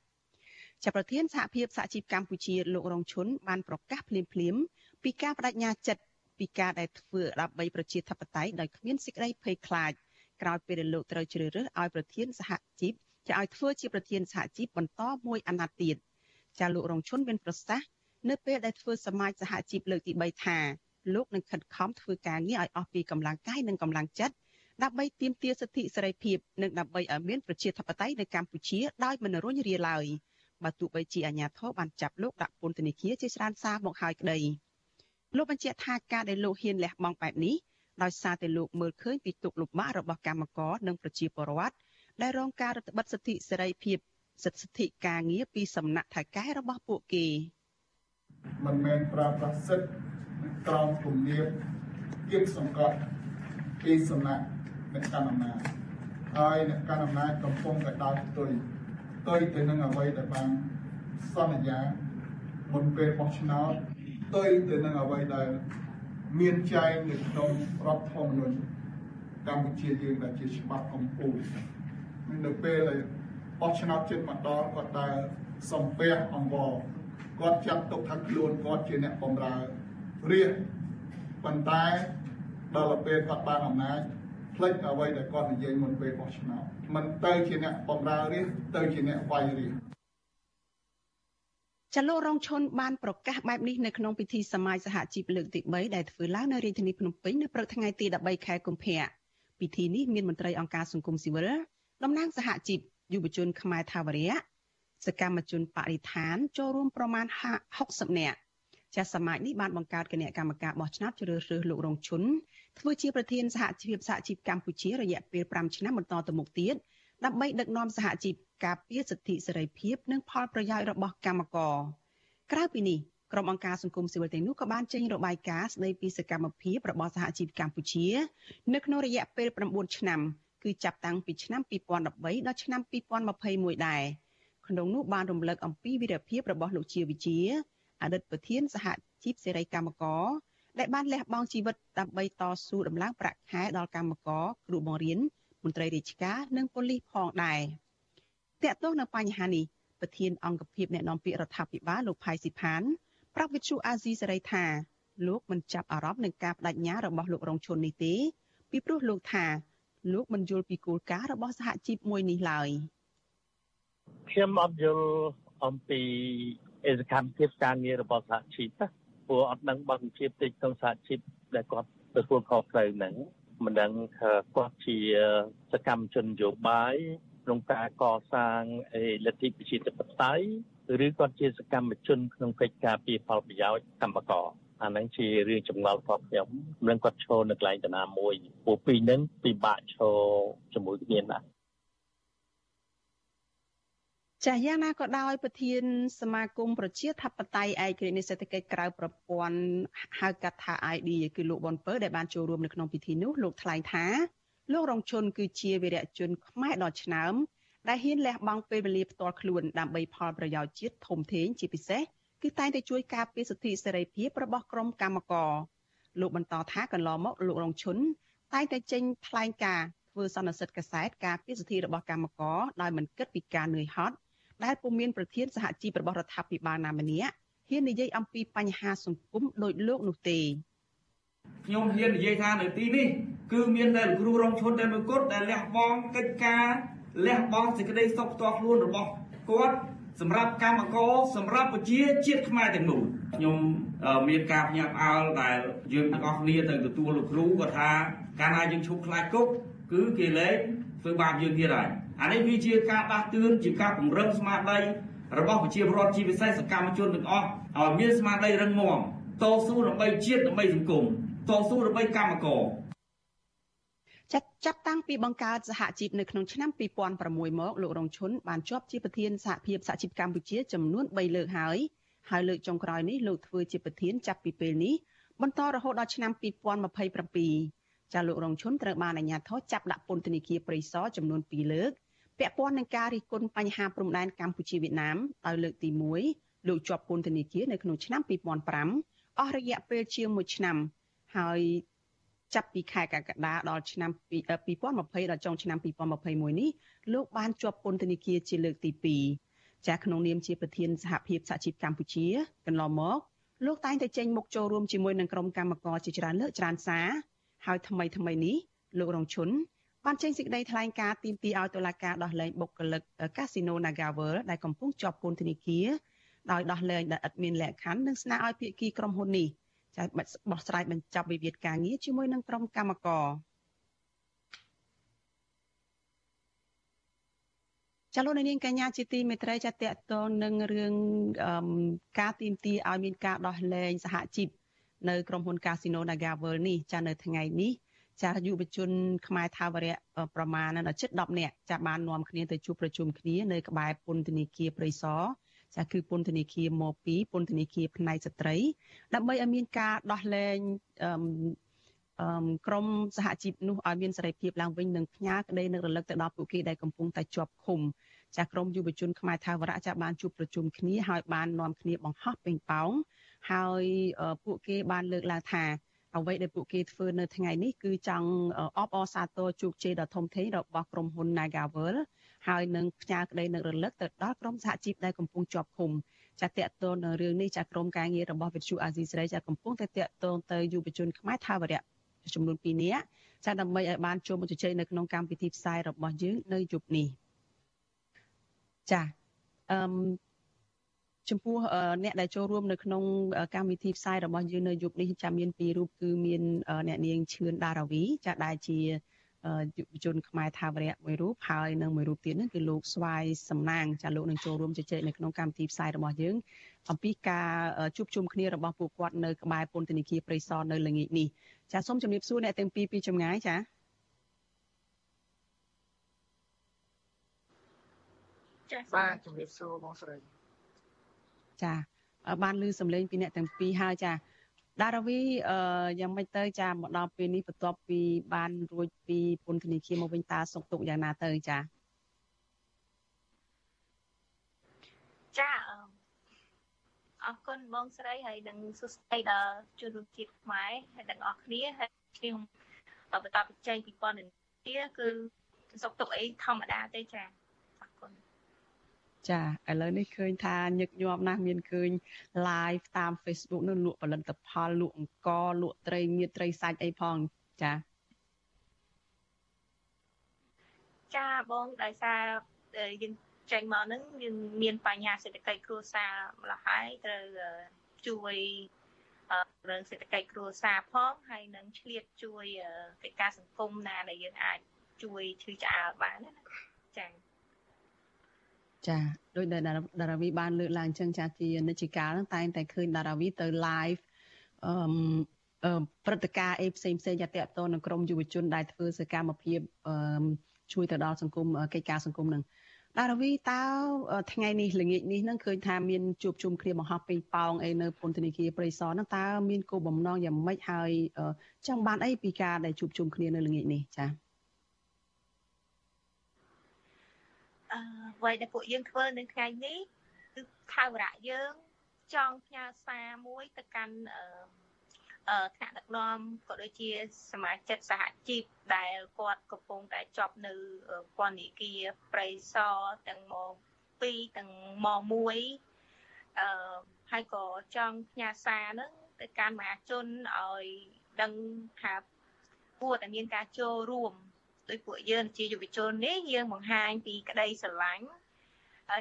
ជាប្រធានសហភាពសហជីពកម្ពុជាលោករងឈុនបានប្រកាសភ្លាមភ្លាមពីការបដិញ្ញាចិត្តពីការដែលធ្វើដើម្បីប្រជាធិបតេយ្យដោយគ្មានសេចក្តីភ័យខ្លាចក្រោយពេលដែលលោកត្រូវជ្រើសរើសឲ្យប្រធានសហជីពจะឲ្យធ្វើជាប្រធានសហជីពបន្តមួយអាណត្តិទៀតចាលោករងឈុនមានប្រសាសន៍នៅពេលដែលធ្វើសមាជសហជីពលើកទី3ថាលោកនឹងខិតខំធ្វើការងារឲ្យអស់ពីកម្លាំងកាយនិងកម្លាំងចិត្តដើម្បីទាមទារសិទ្ធិសេរីភាពនិងដើម្បីឲ្យមានប្រជាធិបតេយ្យនៅកម្ពុជាដោយមិនរុញរាឡើយ បើទោះបីជាអាញាធរបានចាប់លោកដាក់ពន្ធនាគារជាច្រើនសារមកហើយក្តីលោកបញ្ជាក់ថាការដែលលោកហ៊ានលះបង់បែបនេះដោយសារតែលោកមើលឃើញពីទុកលំបាករបស់កម្មករនិងប្រជាពលរដ្ឋដែលរងការរឹតបន្តឹងសិទ្ធិសេរីភាពសិទ្ធិការងារពីសំណាក់ថៅកែរបស់ពួកគេមិនមែនប្រើប្រាស់សិទ្ធិក្រោមគំនាបគៀបសង្កត់ពីសំណាក់អ្នកកាន់អំណាចហើយអ្នកកាន់អំណាចកំពុងតែដើរផ្ទុយផ្ទុយទៅនឹងអ្វីដែលបានសន្យាមុនពេលបោះឆ្នោតផ្ទុយទៅនឹងអ្វីដែលមានចែងនៅក្នុងរដ្ឋធម្មនុញ្ញកម្ពុជាយើងដែលជាច្បាប់កម្ពុជានៅពេលដែលបោះឆ្នោតជិតមកដល់គាត់ដើរសំពះអង្វរគាត់ចាត់ទុកថាខ្លួនគាត់ជាអ្នកបម្រើរាជប៉ុន្តែដល់ពេលគាត់បានអំណាច ផ្លេចអ្វីដែលគាត់និយាយមុនពេលបោះឆ្នោតមិនទៅជាអ្នកបម្រើរាជទៅជាអ្នកវាយរាជចលនារងឈុនបានប្រកាសបែបនេះនៅក្នុងពិធីសមាជសហជីពលើកទី3ដែលធ្វើឡើងនៅរាជធានីភ្នំពេញនៅព្រឹកថ្ងៃទី13ខែកុម្ភៈពិធីនេះមានមន្ត្រីអង្គការសង្គមស៊ីវិលតំណាងសហជីពយុវជនខ្មែរថាវរៈសកម្មជនបរិស្ថានចូលរួមប្រមាណ60នាក់ចាស់សមាជនេះបានបង្កើតគណៈកម្មការបោះឆ្នោតជ្រើសរើសលោករងឈុន ធ្វើជាប្រធានសហជីពសហជីពកម្ពុជារយៈពេល5ឆ្នាំបន្តទៅមុខទៀតដើម្បីដឹកនាំសហជីពការពារសិទ្ធិសេរីភាពនិងផលប្រយោជន៍របស់កម្មករក្រៅពីនេះក្រុមអង្គការសង្គមស៊ីវិលទាំងនោះក៏បានចេញរបាយការណ៍ស្ដីពីសកម្មភាពរបស់សហជីពកម្ពុជា នៅក្នុងរយៈពេល9ឆ្នាំគឺចាប់តាំងពីឆ្នាំ2013ដល់ឆ្នាំ2021ដែរក្នុងនោះបានរំលឹកអំពីវីរភាពរបស់លោកជាវិជាអតីតប្រធានសហជីពសេរីកម្មករ ដែលបានលះបង់ជីវិតដើម្បីតស៊ូដំឡើងប្រាក់ខែដល់កម្មករគ្រូបង្រៀនមន្ត្រីរាជការនិងប៉ូលីសផងដែរតាក់ទងនឹងបញ្ហានេះប្រធានអង្គភិបអ្នកនាំពាក្យរដ្ឋាភិបាលលោកផៃស៊ីផានប្រាប់វិទ្យុអាស៊ីសេរីថាលោកមិនចាប់អារម្មណ៍នឹងការបដិញ្ញារបស់លោករងឈុននេះទេពីព្រោះលោកថាលោកមិនយល់ពីគោលការណ៍របស់សហជីពមួយនេះឡើយខ្ញុំអត់យល់អំពីអេសកម្មភាពការងាររបស់សហជីព ព្រោះអត់ដឹងបទបញ្ជាតិចក្នុងសហជីពដែលគាត់ទទួលខុសត្រូវហ្នឹងមិនដឹងគាត់ជាសកម្មជននយោបាយក្នុងការកសាងលទ្ធិប្រជាធិបតេយ្យឬគាត់ជាសកម្មជនក្នុងកិច្ចការពីផលប្រយោជន៍កម្មករអាហ្នឹងជារឿងចម្ងល់របស់ខ្ញុំមិនគាត់ឈរនៅកន្លែងតាណាមួយពួកពីរហ្នឹងពិបាកឈរជាមួយគ្នាណាស់ ចាយ៉ាងណាក៏ដោយប្រធានសមាគមប្រជាធិបតេយ្យឯករាជ្យសេដ្ឋកិច្ចក្រៅប្រព័ន្ធហៅកាត់ថា ID គឺលោកប៊ុនពើដែលបានចូលរួមនៅក្នុងពិធីនោះលោកថ្លែងថាលោករងជុនគឺជាវីរៈជនខ្មែរដ៏ឆ្នើមដែលហ៊ានលះបង់ពេលវេលាផ្ទាល់ខ្លួនដើម្បីផលប្រយោជន៍ជាតិធំធេងជាពិសេសគឺតែងតែជួយការពារសិទ្ធិសេរីភាពរបស់ក្រុមកម្មករលោកបន្តថាកន្លងមកលោករងឈុនតែងតែចេញថ្លែងការណ៍ធ្វើសន្និសិទកសែតការពារសិទ្ធិរបស់កម្មករដោយមិនគិតពីការនឿយហត់ ដែលពុំមានប្រធានសហជីពរបស់រដ្ឋាភិបាលណាម្នាក់ហ៊ាននិយាយអំពីបញ្ហាសង្គមដោយលោកនោះទេខ្ញុំហ៊ាននិយាយថានៅទីនេះគឺមានតែលោកគ្រូរងឈុនតែមួយគត់ដែលលះបង់កិច្ចការលះបង់សេចក្តីសុខផ្ទាល់ខ្លួនរបស់គាត់សម្រាប់កម្មករសម្រាប់ប្រជាជាតិខ្មែរទាំងមូលខ្ញុំមានការភ្ញាក់ផ្អើលដែលយើងទាំងអស់គ្នាទៅទទួលលោកគ្រូគាត់ថា កាលណាយើងឈប់ខ្លាចគុកគឺគេលែងធ្វើបាបយើងទៀតហើយ អានេះវាជាការដាស់តឿនជាការពង្រឹងស្មារតីរបស់ប្រជាពលរដ្ឋជាពិសេសសកម្មជនទាំងអស់ឲ្យមានស្មារតីរឹងមាំតស៊ូដើម្បីជាតិដើម្បីសង្គមតស៊ូដើម្បីកម្មករចាត់ចាប់តាំងពីបង្កើតសហជីពនៅក្នុងឆ្នាំ2006មកលោករងឈុនបានជាប់ជាប្រធានសហភាពសហជីពកម្ពុជាចំនួន3លើកហើយហើយលើកចុងក្រោយនេះលោកធ្វើជាប្រធានចាប់ពីពេលនេះបន្តរហូតដល់ឆ្នាំ2027ចាលោករងឈុនត្រូវបានអាជ្ញាធរចាប់ដាក់ពន្ធនាគារព្រៃសរចំនួន2លើក ពាក់ព័ន្ធនឹងការរិះគន់បញ្ហាព្រំដែនកម្ពុជាវៀតណាមដោយលើកទី1លោកជាប់ពន្ធនាគារនៅក្នុងឆ្នាំ2005អស់រយៈពេលជាង1ឆ្នាំហើយចាប់ពីខែកក្កដាដល់ឆ្នាំ2020ដល់ចុងឆ្នាំ2021នេះលោកបានជាប់ពន្ធនាគារជាលើកទី2ចាក្នុងនាមជាប្រធានសហភាពសហជីពកម្ពុជាកន្លងមកលោកតែងតែចេញមុខចូលរួមជាមួយនឹងក្រុមកម្មករជាច្រើនលើកច្រើនសារហើយថ្មីថ្មីនេះលោករងឈុន បានចេញសេចក្តីថ្លែងការណ៍ទាមទារឲ្យតុលាការដោះលែងបុគ្គលិកកាស៊ីណូ Nagaworld ដែលកំពុងជាប់ពន្ធនាគារដោយដោះលែងដែលឥតមានលក្ខខណ្ឌនិងស្នើឲ្យភាគីក្រុមហ៊ុននេះចាបោះស្រាយបញ្ចប់វិវាទការងារជាមួយនឹងក្រុមកម្មករចលនានាងកញ្ញាជាទីមេត្រីចាតតតនឹងរឿងការទីមទីឲ្យមានការដោះលែងសហជីពនៅក្រុមហ៊ុន Casino Nagaworld នេះចានៅថ្ងៃនេះ ចាយុវជនខ្មែរថាវរៈប្រមាណជិត10នាក់ចាបាននាំគ្នាទៅជួបប្រជុំគ្នានៅក្បែរពន្ធនាគារព្រៃសរចាគឺពន្ធនាគារមក2ពន្ធនាគារផ្នែកស្ត្រី ដើម្បីឲ្យមានការដោះលែងអឺអឺក្រមសហជីពនោះឲ្យមានសេរីភាពឡើងវិញនិងផ្ញើក្តីនឹករលឹកទៅដល់ពួកគេដែលកំពុងតែជាប់ឃុំចាក្រមយុវជនខ្មែរថាវរៈចាបានជួបប្រជុំគ្នាហើយបាននាំគ្នាបង្ហោះពេញប៉ោងហើយពួកគេបានលើកឡើងថា អ្វីដែលពួកគេធ្វើនៅថ្ងៃនេះគឺចង់អបអរសាទរជោគជ័យដ៏ធំធេងរបស់ក្រុមហ៊ុន Nagavel ហើយនឹងផ្ញើក្តីនឹករលឹកទៅដល់ក្រុមសហជីពដែលកំពុងជាប់ឃុំចាតតតនៅរឿងនេះចាក្រុមការងាររបស់វិទ្យុអាស៊ីសេរីចាកំពុងតែតតងទៅយុវជនខ្មែរថាវរៈចំនួន2នាក់ចាដើម្បីឲ្យបានចូលមកជជែកនៅក្នុងកម្មវិធីផ្សាយរបស់យើងនៅយប់នេះចាអឺ ចំពោះអ្នកដែលចូលរួមនៅក្នុងកម្មវិធីផ្សាយរបស់យើងនៅយប់នេះចាំមានពីររូបគឺមានអ្នកនាងឈឿនដារាវីចាដែលជាយុវជនខ្មែរថាវរៈមួយរូបហើយនិងមួយរូបទៀតហ្នឹងគឺលោកស្វាយសំណាងចាលោកនឹងចូលរួមជជែកនៅក្នុងកម្មវិធីផ្សាយរបស់យើងអំពីការជួបជុំគ្នារបស់ពួកគាត់នៅក្បែរពន្ធនាគារព្រៃសរនៅល្ងាចនេះចាសូមជម្រាបសួរអ្នកទាំងពីរពីចម្ងាយចាចាបាទជម្រាបសួរបងស្រី ចាបានឮសំឡេងពីអ្នកទាំងពីរហើយចាដារាវីអឺយ៉ាងម៉េចទៅចាមកដល់ពេលនេះបន្ទាប់ពីបានរួចពីពន្ធនាគារមកវិញតើសុខទុក្ខយ៉ាងណាទៅចាចាអរគុណបងស្រីហើយនឹងសួស្តីដល់ជនរួមជាតិខ្មែរហើយទាំងអស់គ្នាហើយខ្ញុំបន្តបច្ចេកពីពន្ធនាគារគឺសុខទុក្ខអីធម្មតាទេចា ចាឥឡូវនេះឃើញថាញឹកញាប់ណាស់មានឃើញ live តាម Facebook នោះលក់ផលិតផលលក់អង្ករលក់ត្រីមៀតត្រីសាច់អីផងចាចាបងដោយសារយើងចេញមកហ្នឹងយើងមានបញ្ហាសេដ្ឋកិច្ចគ្រួសារម្ល៉េះហើយត្រូវជួយរឿងសេដ្ឋកិច្ចគ្រួសារផងហើយនឹងឆ្លៀតជួយកិច្ចការសង្គមណាដែលយើងអាចជួយឈឺឆ្អាលបានណាចា៎ ចាដោយដែលតារាវីបានលើកឡើងចឹងចាជានិច្ចកាលហ្នឹងតែងតែឃើញតារាវីទៅ live អឺព្រឹត្តិការណ៍អីផ្សេងផ្សេងចាតតទៅនឹងក្រមយុវជនដែលធ្វើសកម្មភាពអឺជួយទៅដល់សង្គមកិច្ចការសង្គមនឹងតារាវីតើថ្ងៃនេះល្ងាចនេះនឹងឃើញថាមានជួបជុំគ្នាបង្ហោះពេញប៉ោងអីនៅពន្ធនាគារព្រៃសរហ្នឹងតើមានគោលបំណងយ៉ាងម៉េចហើយចង់បានអីពីការដែលជួបជុំគ្នានៅល្ងាចនេះចា៎ អ្វីដែលពួកយើងធ្វើនៅថ្ងៃនេះគឺខាវរៈយើងចង់ផ្ញើសារមួយទៅកាន់អឺថ្នាក់ដឹកនាំក៏ដូចជាសមាជិកសហជីពដែលគាត់កំពុងតែជាប់នៅពន្ធនាគារប្រៃសទាំងមក2ទាំងមក1អឺហើយក៏ចង់ផ្ញើសារហ្នឹងទៅកាន់មហាជនឲ្យដឹងថាគួរតែមានការចូលរួម ដោយពួកយើងជាយុវជននេះយើងបង្ហាញពីក្តីស្រឡាញ់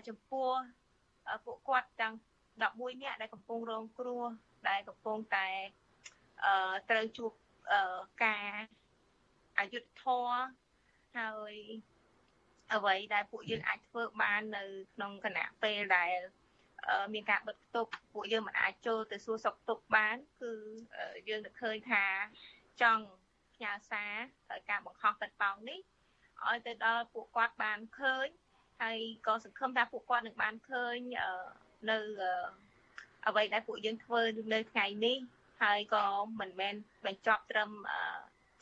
ចំពោះពួកគាត់ទាំង11នាក់ដែលកំពុងរងគ្រោះដែលកំពុងតែអឺត្រូវជួបការអយុត្តិធម៌ហើយអ្វីដែលពួកយើងអាចធ្វើបាននៅក្នុងគណៈពេលដែលមានការបិទគប់ពួកយើងមិនអាចចូលទៅសួរសុខទុក្ខបាន គឺយើងនឹកឃើញថាចង់ ផ្ញើសារការបង្ខំបិទប៉ោងនេះឲ្យទៅដល់ពួកគាត់បានឃើញហើយក៏សង្ឃឹមថាពួកគាត់នឹងបានឃើញនៅអ្វីដែលពួកយើងធ្វើនៅថ្ងៃនេះហើយក៏មិនមែនបញ្ចប់ត្រឹម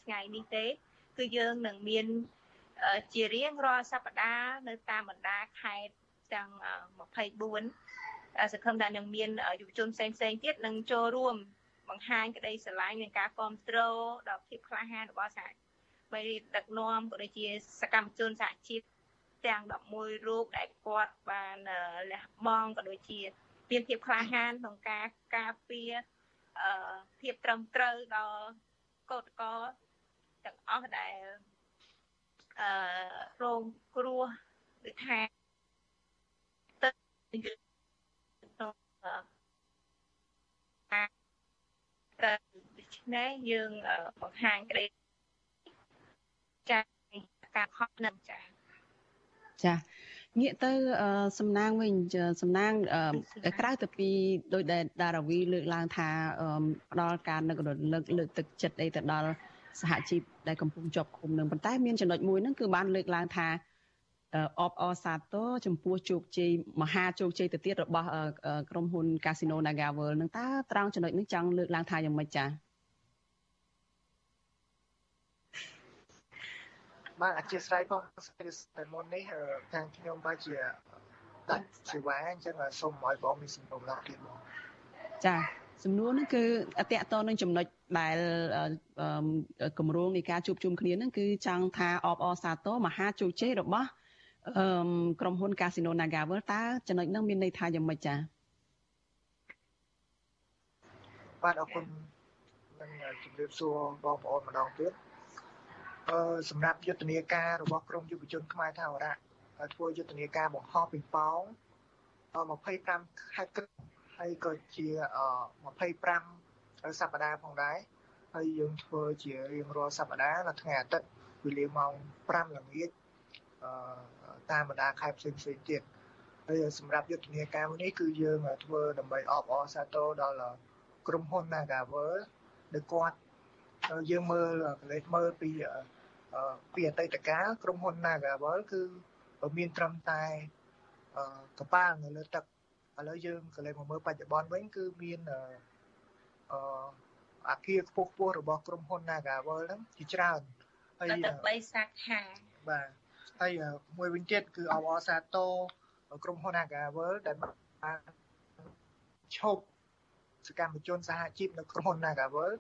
ថ្ងៃនេះទេ គឺយើងនឹងមានជារៀងរាល់សប្តាហ៍នៅតាមបណ្ដាខេត្តទាំង24សង្ឃឹមថានឹងមានយុវជនផ្សេងផ្សេងទៀតនឹងចូលរួម បង្ហាញក្តីស្រឡាញ់និងការគ្រប់គ្រងដល់ភាពក្លាហានរបស់សហបីដឹកនាំក៏ដូចជាសកម្មជនសហជីពទាំង11រូបដែលគាត់បានលះបង់ក៏ដូចជាមានភាពក្លាហានក្នុងការការពារអឺភាពត្រឹមត្រូវដល់កោតកោទាំងអស់ដែលអឺរងគ្រោះដូចថាទៅក្នុងការ ទៅដូច្នេះយើងបង្ហាញក្តីចាការខកនឹងចាចាងាកទៅសំណាងវិញសំណាងក្រៅទៅពីដោយដែលដារាវីលើកឡើងថាផ្ដល់ការនឹករលឹកលើកទឹកចិត្តអីទៅដល់សហជីពដែលកំពុងជាប់ឃុំនឹងប៉ុន្តែមានចំណុចមួយហ្នឹងគឺបានលើកឡើងថា អបអសាទរចំពោះជោគជ័យមហាជោគជ័យទៅទៀតរបស់ក្រុមហ៊ុន Casino NagaWorld នឹងតើត្រង់ចំណុចនេះចង់លើកឡើងថាយ៉ាងម៉េចចា៎បាទអធិស្ឋានផងតែមុននេះខាងខ្ញុំបើជាដាច់សេវាអញ្ចឹងសូមឲ្យបងមានសំណួរឡើងទៀតបងចាសំណួរហ្នឹងគឺអតតនឹងចំណុចដែលគម្រោងនៃការជួបជុំគ្នាហ្នឹងគឺចង់ថាអបអសាទរមហាជោគជ័យរបស់ អឺក្រុមហ៊ុន Casino NagaWorld តើចំណុចហ្នឹងមានន័យថាយ៉ាងម៉េចចាបាទអរគុណនឹងជម្រាបសួរបងប្អូនម្ដងទៀតអឺសម្រាប់យុទ្ធនាការរបស់ក្រមយុវជនខ្មែរថាវរៈធ្វើយុទ្ធនាការបង្ហោះពីប៉ោង25ខែក្រោយហើយក៏ជា25សប្តាហ៍ផងដែរហើយយើងធ្វើជារៀងរាល់សប្តាហ៍នៅថ្ងៃអាទិត្យវេលាម៉ោង5ល្ងាចអឺ តាមបណ្ដាខេត្តផ្សេងផ្សេងទៀតហើយសម្រាប់យុទ្ធនាការនេះគឺយើងធ្វើដើម្បីអបអរសាទរដល់ក្រុមហ៊ុន Nagavel ដែលគាត់យើងមើលកលេសមើលពីពីអតីតកាលក្រុមហ៊ុន Nagavel គឺមានត្រឹមតែកប៉ាល់នៅលើទឹកឥឡូវយើងកលេសមកមើលបច្ចុប្បន្នវិញគឺមានអអាគារខ្ពស់ខ្ពស់របស់ក្រុមហ៊ុន Nagavel ហ្នឹងជាច្រើនហើយទឹកបីសាខាបាទ ហើយមួយវិញទៀតគឺអបអសាទរក្រុមហ៊ុន Nagavel ដែលបានឈប់សកម្មជនសហជីពនៅក្រុមហ៊ុន Nagavel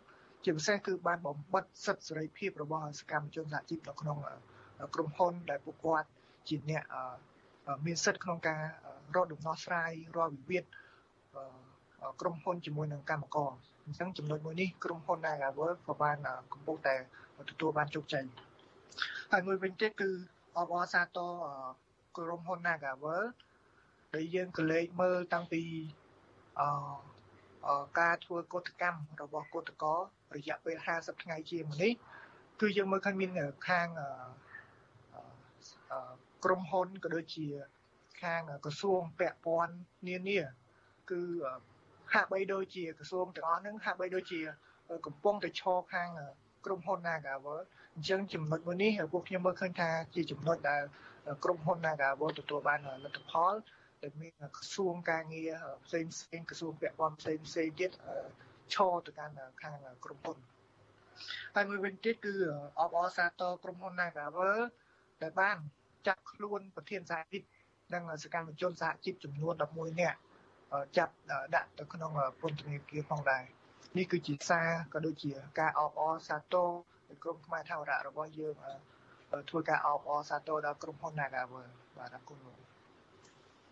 ជាពិសេសគឺបានបំបត្តិសិទ្ធិសេរីភាពរបស់សកម្មជនសហជីពនៅក្នុងក្រុមហ៊ុនដែលពួកគាត់ជាអ្នកមានសិទ្ធិក្នុងការរកដំណោះស្រាយរាល់វិវាទក្រុមហ៊ុនជាមួយនឹងកម្មករអញ្ចឹងចំណុចមួយនេះក្រុមហ៊ុន Nagaworld ក៏បានកំពុងតែទទួលបានជោគជ័យហើយមួយវិញទៀតគឺ អបអរសាទរក្រុមហ៊ុន Nagaworld ដែលយើងក៏លេខមើលតាំងពីអការធ្វើកោតកម្មរបស់កោតកររយៈពេល50ថ្ងៃជាងនេះគឺយើងមើលឃើញមានខាងក្រុមហ៊ុនក៏ដូចជាខាងក្រសួងពាក់ព័ន្ធនានាគឺហាក់បីដូចជាក្រសួងទាំងអស់ហ្នឹងហាក់បីដូចជា កំពុងតែឈរខាងក្រុមហ៊ុន Nagavel អញ្ចឹងចំណុចមួយនេះពួកខ្ញុំមើលឃើញថាជាចំណុចដែលក្រុមហ៊ុន Nagavel ទទួលបានលទ្ធផលដែលមានក្រសួងការងារផ្សេងផ្សេងក្រសួងពាក់ព័ន្ធផ្សេងផ្សេងទៀតឈរទៅកាន់ខាងក្រុមហ៊ុនហើយមួយវិញទៀតគឺអបអរសាទរក្រុមហ៊ុន Nagavel ដែលបានចាត់ខ្លួនប្រធានសហជីពនិងសកម្មជនសហជីពចំនួន11នាក់ចាប់ដាក់ទៅក្នុងពន្ធនាគារផងដែរនេះគឺជាសារក៏ដូចជាការអបអរសាទរ ក្រុមខ្មែរថាវរៈរបស់យើងធ្វើការអបអរសាទរដល់ក្រុមហ៊ុន Nagavel បាទអរគុណលោក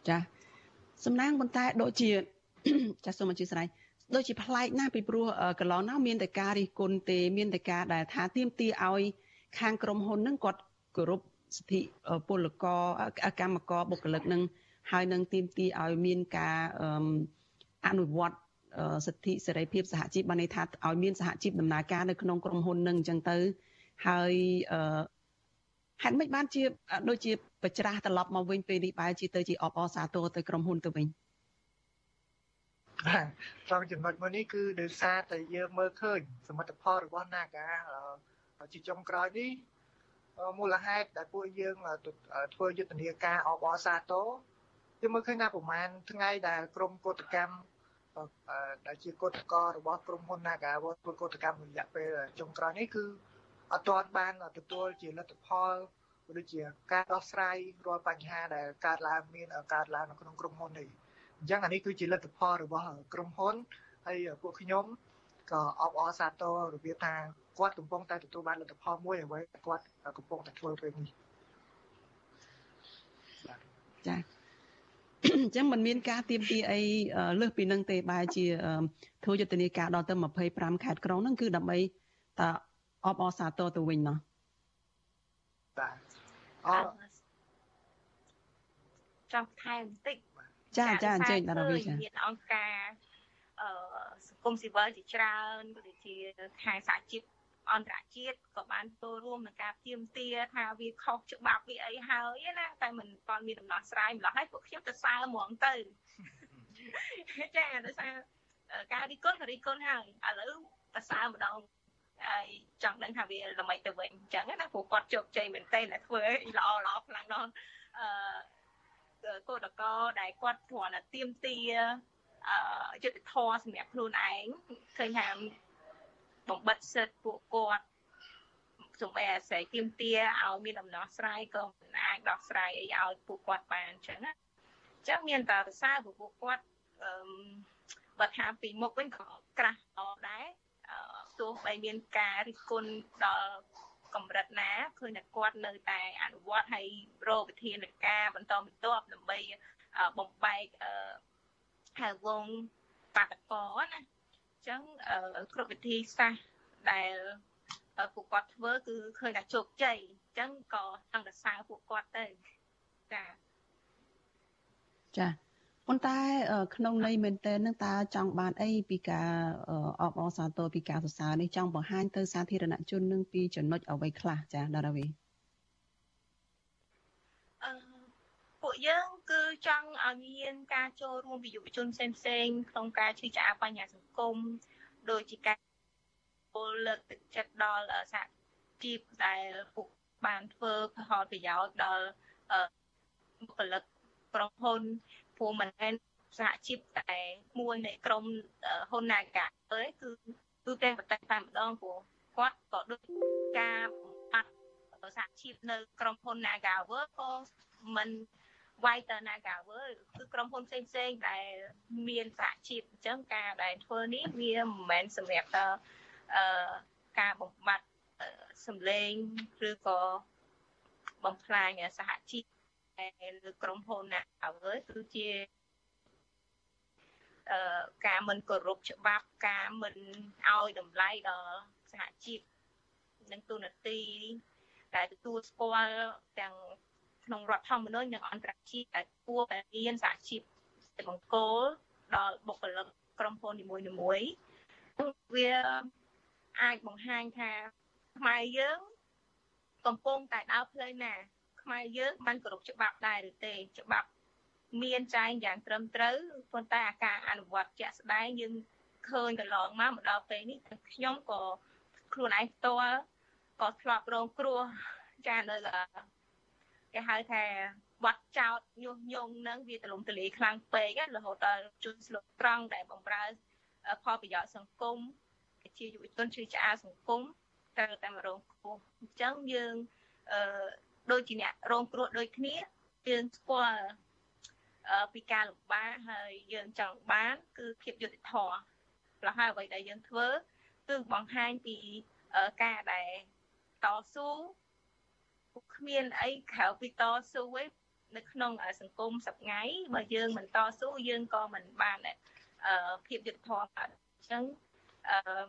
ចាសំណាងប៉ុន្តែដូចជាចាសូមអធិស្ឋានដូចជាប្លែកណាស់ពីព្រោះកន្លងនោះមានតែការរិះគន់ទេមានតែការដែលថាទៀមទាឲ្យ ខាងក្រុមហ៊ុនហ្នឹងគាត់គោរពសិទ្ធិពលករកម្មករបុគ្គលិកនឹងហើយនឹងទីមទីឲ្យមានការអនុវត្ត សិទ្ធិសេរីភាពសហជីពបានន័យថាឲ្យមានសហជីពដំណើរការនៅក្នុងក្រុមហ៊ុននឹងអញ្ចឹងទៅហើយហេតុម៉េចបានជាដូចជាបច្រាស់ត្រឡប់មកវិញពេលនេះបែរជាទៅជាអបអសាទរទៅក្រុមហ៊ុនទៅវិញបាទត្រង់ចំណុចមួយនេះគឺដោយសារតែយើងមើលឃើញសមិទ្ធផលរបស់ Naga ជាចុងក្រោយនេះមូលហេតុដែលពួកយើងធ្វើយុទ្ធនាការអបអសាទរយើងមើលឃើញថាប្រហែលថ្ងៃដែលក្រមកោតកម្ម ដែលជាកោតកលរបស់ក្រុមហ៊ុន Naga ធ្វើកោតកម្មរយៈពេលចុងក្រោយនេះគឺអត់ទាន់បានទទួលជាលទ្ធផលដូចជាការដោះស្រាយរាល់បញ្ហាដែលកើតឡើងមានកើតឡើងនៅក្នុងក្រុមហ៊ុននេះអញ្ចឹងអានេះគឺជាលទ្ធផលរបស់ក្រុមហ៊ុនហើយពួកខ្ញុំក៏អបអរសាទររបៀបថាគាត់កំពុងតែទទួលបានលទ្ធផលមួយអ្វីគាត់កំពុងតែធ្វើពេលនេះចា អញ្ចឹងมันមានការទៀមទីអីលើសពីនឹងទេបែរជាធ្វើយុទ្ធនាការដល់ទៅ25ខេត្តក្រុងហ្នឹងគឺដើម្បីតអបអរសាទរទៅវិញណោះបាទអរចង់ថែមបន្តិចចាចាអញ្ជើញដល់វិញចាមានអង្គការអឺសង្គមស៊ីវិលជាច្រើនក៏ដូចជាខែសហជីព អន្តរជាតិក៏បានចូលរួមក្នុងការទៀមទាថាវាខុសច្បាប់វាអីហើយណាតែមិនទាន់មានដំណោះស្រាយម្ល៉េះហើយពួកខ្ញុំទៅសើហ្មងទៅចាដោយសារការរីកុនក៏រីកុនហើយឥឡូវទៅសើម្ដងហើយចង់ដឹងថាវាល្មិចទៅវិញអញ្ចឹងណាព្រោះគាត់ជោគជ័យមែនទែនតែធ្វើល្អល្អខ្លាំងដល់អឺកោតកោដែលគាត់គ្រាន់តែទៀមទាអឺយុទ្ធធរសម្រាប់ខ្លួនឯងឃើញថា បំបិតសិទ្ធពួកគាត់សំបីអាស្រ័យទៀមទាឲ្យមានដំណោះស្រាយក៏មិនអាចដោះស្រាយអីឲ្យពួកគាត់បានអញ្ចឹងណាអញ្ចឹងមានតែរសារពួកគាត់អឺបើថាពីមុខវិញក៏ក្រាស់អដែរទោះបីមានការរិះគន់ដល់កម្រិតណាឃើញតែគាត់នៅតែអនុវត្តហើយរកវិធានការបន្តបន្ទាប់ដើម្បីបំបែកហៅវងបាតកោណាអញ្ចឹងគ្រប់វិធីសាស្ត្រដែលពួកគាត់ធ្វើគឺឃើញថាជោគជ័យអញ្ចឹងក៏ចង់ទៅសើពួកគាត់ទៅចាចាប៉ុន្តែក្នុងន័យមែនតើនឹងតើចង់បានអីពីការអបអរសាទរពីការសរសើរនេះចង់បង្ហាញទៅសាធារណជននឹងពីចំណុចអ្វីខ្លះចាដារាវីអឺ ពួកយើងគឺចង់ឲ្យមានការចូលរួមពីយុវជនផ្សេងផ្សេងក្នុងការជឿឆ្អាបញ្ហាសង្គមដូចជាការពលលើកទឹកចិត្តដល់សហជីពដែលពួកបានធ្វើផលប្រយោជន៍ដល់បុគ្គលិកក្រុមហ៊ុនព្រោះមិនមែនសហជីពតែមួយនៃក្រុមហ៊ុន Naga ទេគឺគឺតែប្រទេសតែម្ដងព្រោះគាត់ក៏ដូចការបំបត្តិសហជីពនៅក្រុមហ៊ុន Nagawer ក៏មិន វាយទៅ Nagawer គឺក្រុមហ៊ុនផ្សេងផ្សេងដែលមានសហជីពអញ្ចឹងការដែលធ្វើនេះវាមិនមែនសម្រាប់តែអឺការបំបត្តិសម្លេងឬក៏បំផ្លាញសហជីពលើក្រុមហ៊ុនណាហើយគឺជាអឺការមិនគោរពច្បាប់ការមិនឲ្យតម្លៃដល់សហជីពនិងទូនាទីដែលទទួលស្គាល់ទាំង ក្នុងរដ្ឋធម្មនុញ្ញនិងអន្តរជាតិដែលគួរតែមានសហជីពបង្គោលដល់បុគ្គលិកក្រុមហ៊ុននីមួយៗវាអាចបង្ហាញថាខ្មែរយើងកំពុងតែដើរផ្លូវណា ខ្មែរយើងបានគោរពច្បាប់ដែរឬទេច្បាប់មានចែងយ៉ាងត្រឹមត្រូវប៉ុន្តែអាការអនុវត្តជាក់ស្ដែងយើងឃើញកន្លងមកមកដល់ពេលនេះខ្ញុំក៏ខ្លួនឯងផ្ទាល់ក៏ធ្លាប់រងគ្រោះចានៅ គេហៅថាបាត់ចោតញុះញង់នឹងវាទលំទលាយខ្លាំងពេករហូតដល់ជួយស្លុកត្រង់ដែលបំរើផលប្រយោជន៍សង្គមជាយុវជនជឿឆ្អាលសង្គមត្រូវតែមករងគ្រោះអញ្ចឹងយើងអឺដូចជាអ្នករងគ្រោះដូចគ្នាយើងស្គាល់ពីការលំបាកហើយយើងចង់បាន គឺភាពយុត្តិធម៌ព្រោះហើយអ្វីដែលយើងធ្វើគឺបង្ហាញពីការដែលតស៊ូពុក គ្មានអីក្រៅពីតស៊ូឯងនៅក្នុងសង្គមសប្ងៃបើយើងមិនតស៊ូយើងក៏មិនបានភាពយុត្តិធម៌អញ្ចឹងអឺ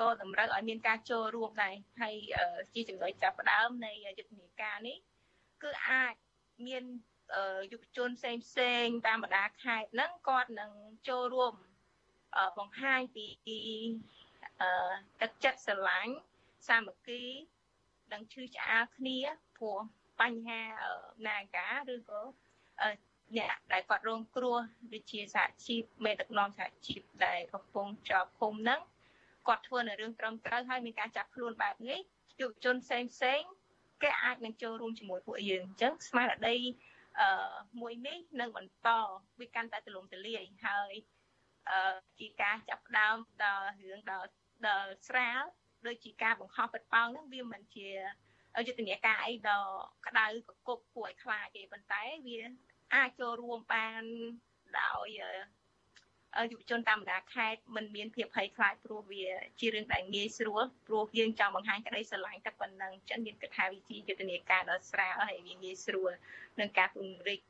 ក៏តម្រូវឲ្យមានការចូលរួមដែរហើយជាចំណុចចាប់ផ្ដើមនៃយុទ្ធនាការនេះគឺអាចមានយុវជនផ្សេងផ្សេងតាមបណ្ដាខេត្តហ្នឹងគាត់នឹងចូលរួមបង្ហាញពីទឹកចិត្តស្រឡាញ់សាមគ្គី និងឈឺឆ្អាលគ្នាព្រោះបញ្ហានាការឬក៏អ្នកដែលគាត់រងគ្រោះដូចជាសហជីពមេដឹកនាំសហជីពដែលកំពុងជាប់ឃុំហ្នឹងគាត់ធ្វើនៅរឿងត្រឹមត្រូវហើយមានការចាប់ខ្លួនបែបនេះយុវជនផ្សេងផ្សេងគេអាចនឹងចូលរួមជាមួយពួកយើងអញ្ចឹងស្មារតីអឺមួយនេះនឹងបន្តវាកាន់តែទូលំទូលាយហើយអឺជាការចាប់ផ្ដើមដល់រឿងដល់ដល់ស្រាល ដូចជាការបង្ហោះពិតប៉ោងហ្នឹងវាមិនជាយុទ្ធនាការអីដ៏ក្តៅកគុកគួរឲ្យខ្លាចទេប៉ុន្តែវាអាចចូលរួមបានដោយយុវជនតាមបណ្ដាខេត្តមិនមានភាពភ័យខ្លាចព្រោះវាជារឿងដែលងាយស្រួលព្រោះយើងចង់បង្ហាញក្តីស្រឡាញ់តែប៉ុណ្ណឹងចឹងមានគិតថាវាជាយុទ្ធនាការដ៏ស្រាលហើយវាងាយស្រួលនឹងការពង្រីក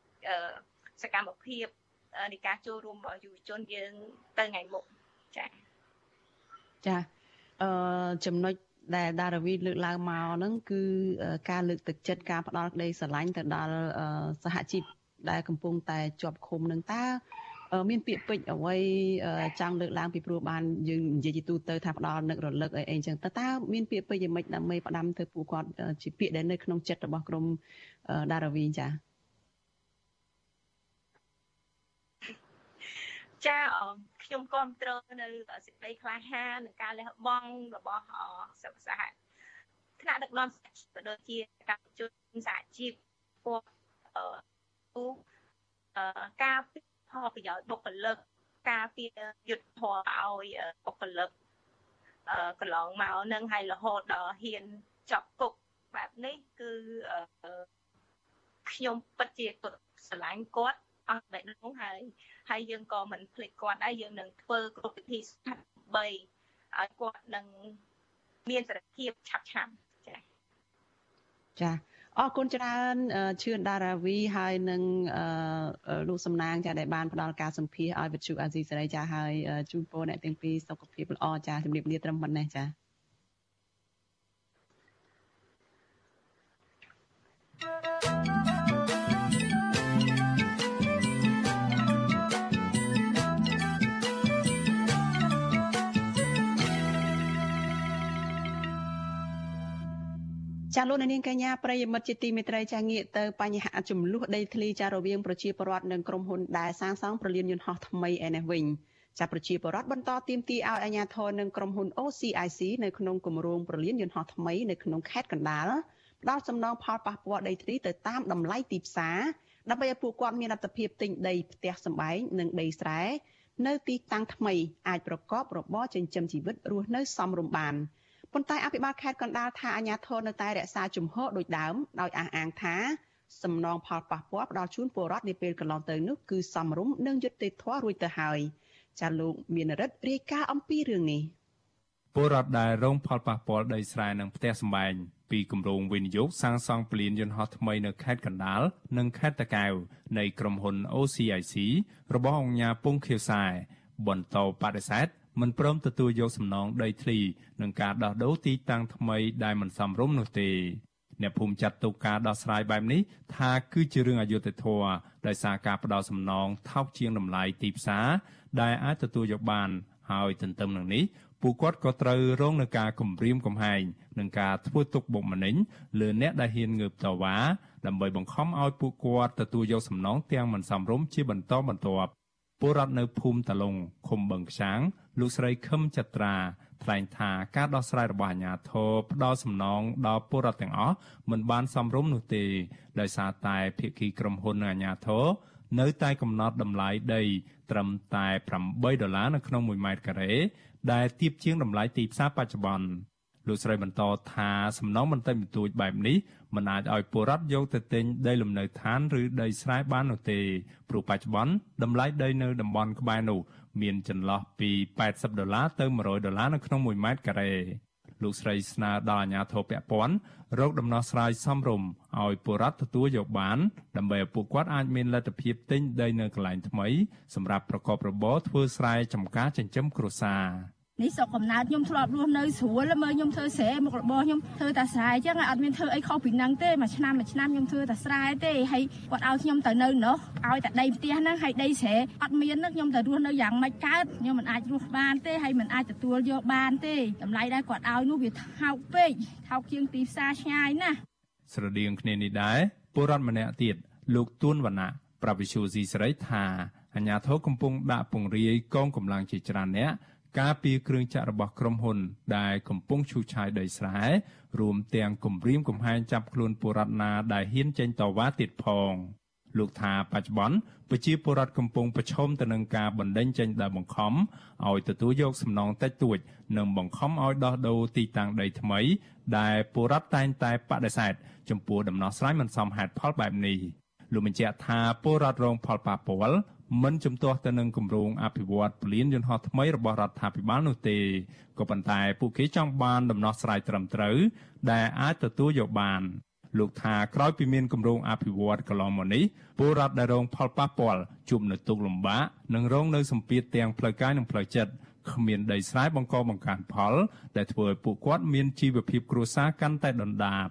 សកម្មភាពនៃការចូលរួមរបស់យុវជនយើងទៅថ្ងៃមុខចា៎ចា អឺចំណុចដែលដារាវីលើកឡើងមកហ្នឹងគឺការលើកទឹកចិត្តការផ្ដល់ក្តីស្រឡាញ់ទៅដល់សហជីពដែលកំពុងតែជាប់ឃុំនឹងតើមានពាក្យពេចន៍អ្វីចង់លើកឡើងពីព្រោះបានយើងនិយាយជាទូទៅថាផ្ដល់នឹករលឹកអីអីចឹងតើតើមានពាក្យពេចន៍យ៉ាងម៉េចដើម្បីផ្ដាំទៅពួកគាត់ជាពាក្យដែលនៅក្នុងចិត្តរបស់ក្រុមដារាវីចា ចាខ្ញុំគ្រប់គ្រងនៅសេចក្តីក្លាហាននិងការលះបង់របស់សហសហថ្នាក់ដឹកនាំក៏ដូចជាការជួយសហជីពពួកអឺការផលប្រយោជន៍បុគ្គលិកការពារយុទ្ធធម៌ឲ្យបុគ្គលិកកន្លងមកនឹងហើយរហូតដល់ហ៊ានចាប់គុកបែបនេះគឺខ្ញុំពិតជាស្រឡាញ់គាត់ អស់បែបនោះហើយហើយយើងក៏មិនភ្លេចគាត់ដែរយើងនឹងធ្វើគ្រប់វិធីស្ថានបីឲ្យគាត់នឹងមានសេរីភាពឆាប់ឆាប់ចាចាអរគុណច្រើនឈឿនដារាវីហើយនឹងលោកសំណាងចាដែលបានផ្ដល់ការសម្ភាសឲ្យវិទ្យុអាស៊ីសេរីចាហើយជូនពរអ្នកទាំងពីរសុខភាពល្អចាជំរាបលាត្រឹមប៉ុណ្ណេះចា ចាលោកនាងកញ្ញាប្រិយមិត្តជាទីមេត្រីចាងាកទៅបញ្ហាចំនួនដីធ្លីចារវាងប្រជាពលរដ្ឋនិងក្រុមហ៊ុនដែលសាងសង់ប្រលានយន្តហោះថ្មីឯនេះវិញចាប្រជាពលរដ្ឋបន្តទាមទារឲ្យអាជ្ញាធរនិងក្រុមហ៊ុន OCIC នៅក្នុងគម្រោងប្រលានយន្តហោះថ្មីនៅក្នុងខេត្តកណ្ដាលផ្ដល់សំណងផលប៉ះពាល់ដីធ្លីទៅតាមតម្លៃទីផ្សារដើម្បីឲ្យពួកគាត់មានលទ្ធភាពទិញដីផ្ទះសម្បែងនិងដីស្រែនៅទីតាំងថ្មីអាចប្រកបរបរចិញ្ចឹមជីវិតរស់នៅសមរម្យបាន។ ប៉ុន្តែអភិបាលខេត្តកណ្ដាលថាអាជ្ញាធរនៅតែរក្សាជំហរដូចដើមដោយអះអាងថាសំណងផលប៉ះពាល់ផ្ដល់ជូនពលរដ្ឋនាពេលកន្លងទៅនោះគឺសំរុំនិងយុត្តិធម៌រួចទៅហើយចាលោកមានរិទ្ធរាយការណ៍អំពីរឿងនេះពលរដ្ឋដែលរងផលប៉ះពាល់ដីស្រែនិងផ្ទះសម្បែងពីគម្រោងវិនិយោគសាងសង់ពលានយន្តហោះថ្មីនៅខេត្តកណ្ដាលនិងខេត្តតាកែវនៃក្រុមហ៊ុន OCIC របស់អង្គការពងខៀវខ្សែបន្តបដិសេធ មិនព្រមទទួលយកសំណងដីធ្លីនឹងការដោះដូរទីតាំងថ្មីដែលមិនសមរម្យនោះទេអ្នកភូមិចាត់ទុកការដោះស្រាយបែបនេះថាគឺជារឿងអយុត្តិធម៌ដោយសារការផ្ដោតសំណងថោកជាងតម្លៃទីផ្សារដែលអាចទទួលយកបានហើយទន្ទឹមនឹងនេះពួកគាត់ក៏ត្រូវរងនឹងការគំរាមកំហែងនិងការធ្វើទុកបុកម្នេញលើអ្នកដែលហ៊ានងើបតវ៉ាដើម្បីបង្ខំឲ្យពួកគាត់ទទួលយកសំណងទាំងមិនសមរម្យជាបន្តបន្ទាប់ ពលរដ្ឋនៅភូមិតឡុងឃុំបឹងខ្ចាងលោកស្រីខឹមចត្រាថ្លែងថាការដោះស្រាយរបស់អាជ្ញាធរផ្ដល់សំណងដល់ពលរដ្ឋទាំងអស់មិនបានសមរម្យនោះទេដោយសារតែភាគីក្រុមហ៊ុននិងអាជ្ញាធរនៅតែកំណត់តម្លៃដីត្រឹមតែ8ដុល្លារនៅក្នុង1ម៉ែត្រការ៉េដែលទាបជាងតម្លៃទីផ្សារបច្ចុប្បន្ន លោកស្រីបន្តថាសំណងបន្តិចបន្តួចបែបនេះមិនអាចឲ្យពលរដ្ឋយកទៅទិញដីលំនៅឋានឬដីស្រែបាននោះទេព្រោះបច្ចុប្បន្នតម្លៃដីនៅតំបន់ក្បែរនោះមានចន្លោះពី80ដុល្លារទៅ100ដុល្លារនៅក្នុង1ម៉ែត្រការ៉េលោកស្រីស្នើដល់អាជ្ញាធរពាក់ព័ន្ធរកដំណោះស្រាយសមរម្យឲ្យពលរដ្ឋទទួលយកបាន ដើម្បីឲ្យពួកគាត់អាចមានលទ្ធភាពទិញដីនៅកន្លែងថ្មីសម្រាប់ប្រកបរបរធ្វើស្រែចម្ការចិញ្ចឹមគ្រួសារ នេះស្រុកកំណើតខ្ញុំធ្លាប់រស់នៅស្រួលមើលខ្ញុំធ្វើស្រែមុខរបរខ្ញុំធ្វើតែស្រែអញ្ចឹងអត់មានធ្វើអីខុសពីនឹងទេមួយឆ្នាំមួយឆ្នាំខ្ញុំធ្វើតែស្រែទេហើយគាត់ឲ្យខ្ញុំទៅនៅនោះឲ្យតែដីផ្ទះហ្នឹងហើយដីស្រែអត់មានខ្ញុំទៅរស់នៅយ៉ាងម៉េចកើតខ្ញុំមិនអាចរស់បានទេហើយមិនអាចទទួលយកបានទេតម្លៃដែលគាត់ឲ្យនោះវាថោកពេកថោកជាងទីផ្សារឆ្ងាយណាស់ស្រដៀងគ្នានេះដែរពលរដ្ឋម្នាក់ទៀតលោកទួនវណ្ណៈប្រវិសុស៊ីស្រីថាអាញាធរកំពុងដាក់ពង្រាយកងកម្លាំងជាច្រើនអ្នក ការពីគ្រឿងចាក់របស់ក្រុមហ៊ុន ដែលកំពុងឈូសឆាយដីស្រែរួមទាំងគម្រាមកំហែងចាប់ខ្លួនពលរដ្ឋណាដែលហ៊ានចេញតវ៉ាទៀតផងលោកថាបច្ចុប្បន្នប្រជាពលរដ្ឋកំពុងប្រឈមទៅនឹងការបណ្តេញចេញដោយបង្ខំឲ្យទទួលយកសំណងតិចតួច និងបង្ខំឲ្យដោះដូរទីតាំងដីថ្មី ដែលពលរដ្ឋតែងតែបដិសេធចំពោះដំណោះស្រាយមិនសមហេតុផលបែបនេះលោកបញ្ជាក់ថាពលរដ្ឋរងផលប៉ះពាល់ មិនជំទាស់ទៅនឹងគម្រោងអភិវឌ្ឍពលានយន្តហោះថ្មីរបស់រដ្ឋាភិបាលនោះទេក៏ប៉ុន្តែពួកគេចង់បានដំណោះស្រាយត្រឹមត្រូវដែលអាចទទួលយកបានលោកថាក្រោយពីមានគម្រោងអភិវឌ្ឍកន្លងមកនេះពលរដ្ឋដែលរងផលប៉ះពាល់ជួបនៅទុក្ខលំបាកនិងរងនៅសម្ពាធទាំងផ្លូវកាយនិងផ្លូវចិត្តគ្មានដីស្រែបង្កបង្កើនផល ដែលធ្វើឲ្យពួកគាត់មានជីវភាពគ្រួសារកាន់តែដុនដាប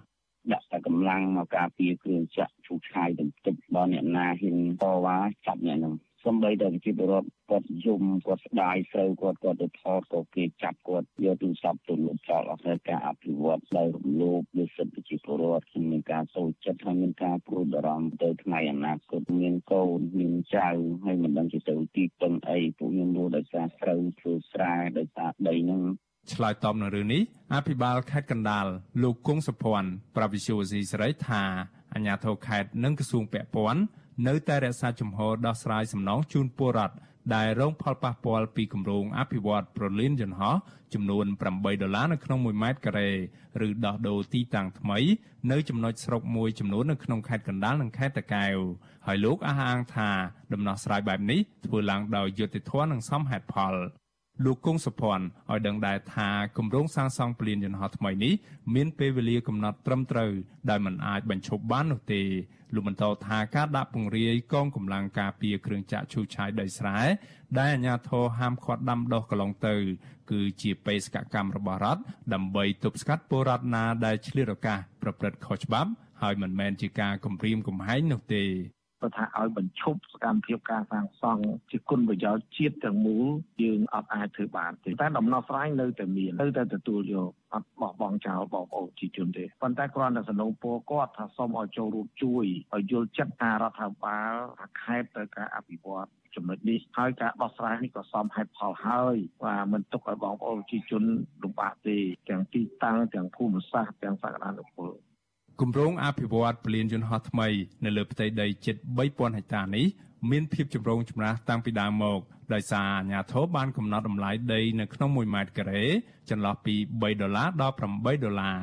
ដាក់តែកម្លាំងមកការពារគ្រឿងចាក់ឈូសឆាយបន្តិចដល់អ្នកណាហ៊ានតវ៉ាចាប់អ្នកនឹង សំបីតែប្រជាពលរដ្ឋគាត់យំគាត់ស្ដាយស្រូវគាត់គាត់ទៅថតក៏គេចាប់គាត់យកទូរស័ព្ទទៅលុបចោលអស់ហើយការអភិវឌ្ឍដោយរំលោភលើសិទ្ធិប្រជាពលរដ្ឋមានការសូចចិត្តហើយមានការព្រួយបារម្ភទៅថ្ងៃអនាគតមានកូនមានចៅហើយមិនដឹងជាទៅទីពឹងអីពួកខ្ញុំរស់ដោយសារស្រូវធ្វើស្រែដោយសារដីហ្នឹងឆ្លើយតបនឹងរឿងនេះអភិបាលខេត្តកណ្ដាលលោកគង់សុភ័ណ្ឌប្រវិសុវស៊ីសេរីថាអាជ្ញាធរខេត្តនិងក្រសួងពាក់ព័ន្ធ នៅតែរក្សាជំហរដោះស្រាយសំណងជូនពលរដ្ឋដែលរងផលប៉ះពាល់ពីគម្រោងអភិវឌ្ឍប្រលានយន្តហោះចំនួន8ដុល្លារនៅក្នុង1ម៉ែត្រការ៉េឬដោះដូរទីតាំងថ្មី នៅចំណុចស្រុកមួយចំនួននៅក្នុងខេត្តកណ្ដាលនិងខេត្តតាកែវហើយលោកអះអាងថាដំណោះស្រាយបែបនេះធ្វើឡើងដោយយុត្តិធម៌និងសមហេតុផល លោកគង់សុភ័ណ្ឌឲ្យដឹងដែរថាគម្រោងសាងសង់ពលានយន្តហោះថ្មីនេះមានពេលវេលាកំណត់ត្រឹមត្រូវដោយមិនអាចបញ្ឈប់បាននោះទេលោកបន្តថាការដាក់ពង្រាយកងកម្លាំងការពារគ្រឿងចាក់ឈូសឆាយដីស្រែដែលអាជ្ញាធរហាមឃាត់ដាំដុះកន្លងទៅ គឺជាបេសកកម្មរបស់រដ្ឋដើម្បីទប់ស្កាត់ពលរដ្ឋណាដែលឆ្លៀតឱកាសប្រព្រឹត្តខុសច្បាប់ហើយមិនមែនជាការគំរាមកំហែងនោះទេ គាត់ថាឲ្យបញ្ឈប់សកម្មភាពការសាងសង់ជាគុណប្រយោជន៍ជាតិទាំងមូលយើងអត់អាចធ្វើបានទេតែដំណោះស្រាយនៅតែមាននៅតែទទួលយកអត់បោះបង់ចោលបងប្អូនជាជនទេប៉ុន្តែគ្រាន់តែសំណូមពរគាត់ថាសូមឲ្យចូលរួមជួយឲ្យយល់ចិត្តថារដ្ឋាភិបាលថាខេត្តទៅការអភិវឌ្ឍចំណុចនេះហើយការដោះស្រាយនេះក៏សមហេតុផលហើយว่าមិនទុកឲ្យបងប្អូនប្រជាជនលំបាកទេទាំងទីតាំងទាំងភូមិសាស្ត្រទាំងសក្តានុពល គម្រោងអភិវឌ្ឍពលានយន្តហោះថ្មីនៅលើផ្ទៃដីជិត3000ហិកតានេះមានភាពចម្រូងចម្រាសតាំងពីដើមមកដោយសារអាជ្ញាធរបានកំណត់តម្លៃដីនៅក្នុង1ម៉ែត្រការ៉េចន្លោះពី3ដុល្លារដល់8ដុល្លារ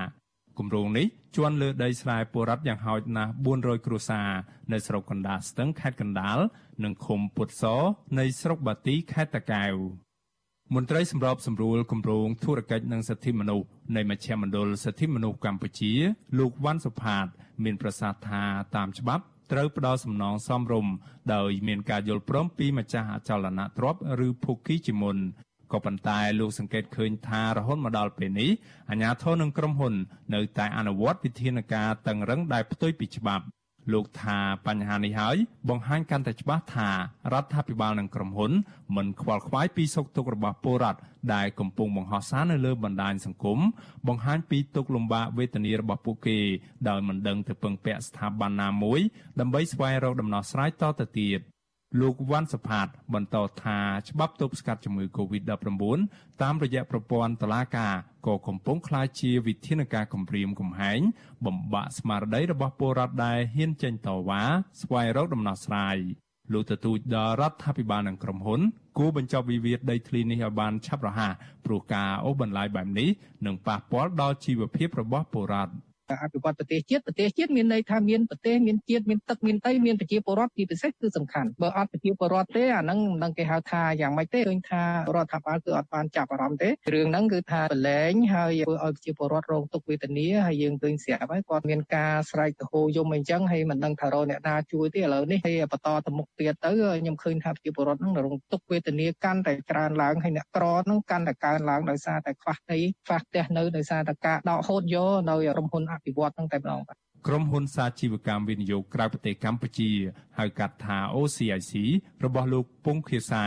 គម្រោងនេះជន់លើដីស្រែពលរដ្ឋយ៉ាងហោចណាស់400គ្រួសារនៅស្រុកកណ្ដាលស្ទឹងខេត្តកណ្ដាលនិងឃុំពុតសនៃស្រុកបាទីខេត្តតាកែវ មន្ត្រីសម្របសម្រួលគម្រោងធុរកិច្ចនិងសិទ្ធិមនុស្សនៃមជ្ឈមណ្ឌលសិទ្ធិមនុស្សកម្ពុជា លោកវ៉ាន់សុផាត មានប្រសាសន៍ថាតាមច្បាប់ត្រូវផ្ដល់សំណងសមរម្យដោយមានការយល់ព្រមពីម្ចាស់អចលនទ្រព្យឬភូគីជាមុនក៏ប៉ុន្តែលោកសង្កេតឃើញថារហូតមកដល់ពេលនេះអាជ្ញាធរនិងក្រុមហ៊ុន នៅតែអនុវត្តវិធានការតឹងរឹងដែលផ្ទុយពីច្បាប់ លោកថាបញ្ហានេះហើយបង្ហាញកាន់តែច្បាស់ថារដ្ឋាភិបាលនិងក្រុមហ៊ុនមិនខ្វល់ខ្វាយពីសុខទុក្ខរបស់ពលរដ្ឋដែលកំពុងបង្ហោះសារនៅលើបណ្ដាញសង្គមបង្ហាញពីទុក្ខលំបាកវេទនារបស់ពួកគេដោយមិនដឹងទៅពឹងពាក់ស្ថាប័នណាមួយដើម្បីស្វែងរកដំណោះស្រាយតទៅទៀត។ លោកវ៉ាន់សុផាត បន្តថាច្បាប់ទប់ស្កាត់ជំងឺ Covid-19 តាមរយៈប្រព័ន្ធតុលាការក៏កំពុងក្លាយជាវិធានការគំរាមកំហែងបំបាក់ស្មារតីរបស់ពលរដ្ឋដែលហ៊ានចេញតវ៉ាស្វែងរកដំណោះស្រាយលោកទទូចដល់រដ្ឋាភិបាលនិងក្រុមហ៊ុនគួរបញ្ចប់វិវាទដីធ្លីនេះឲ្យបានឆាប់រហ័សព្រោះការអូសបន្លាយបែបនេះនឹងប៉ះពាល់ដល់ជីវភាពរបស់ពលរដ្ឋ អភិវឌ្ឍប្រទេសជាតិប្រទេសជាតិមានន័យថាមានប្រទេសមានជាតិមានទឹកមានដីមានប្រជាពលរដ្ឋជាពិសេសគឺសំខាន់បើអត់ប្រជាពលរដ្ឋទេអាហ្នឹងមិនដឹងគេហៅថាយ៉ាងម៉េចទេឃើញថារដ្ឋាភិបាលគឺអត់បានចាប់អារម្មណ៍ទេរឿងហ្នឹងគឺថាប្រឡែងហើយធ្វើឲ្យប្រជាពលរដ្ឋរងទុក្ខវេទនាហើយយើងឃើញស្រាប់ហើយគាត់មានការស្រែកទៅហូយំអីចឹងហើយមិនដឹងថារកអ្នកណាជួយទេឥឡូវនេះហើយបន្តទៅមុខទៀតទៅខ្ញុំឃើញថាប្រជាពលរដ្ឋហ្នឹងរងទុក្ខវេទនាកាន់តែច្រើនឡើងហើយអ្នកក្រហ្នឹងកាន់តែកើនឡើងដោយសារតែខ្វះដីខ្វះផ្ទះនៅដោយសារតែការដកហូតយកនៅក្រុមហ៊ុនអភិវឌ្ឍហ្នឹងតែម្ដងបាទក្រុមហ៊ុនសាជីវកម្មវិនិយោគក្រៅប្រទេសកម្ពុជាហៅកាត់ថា OCIC របស់លោកពងខៀសា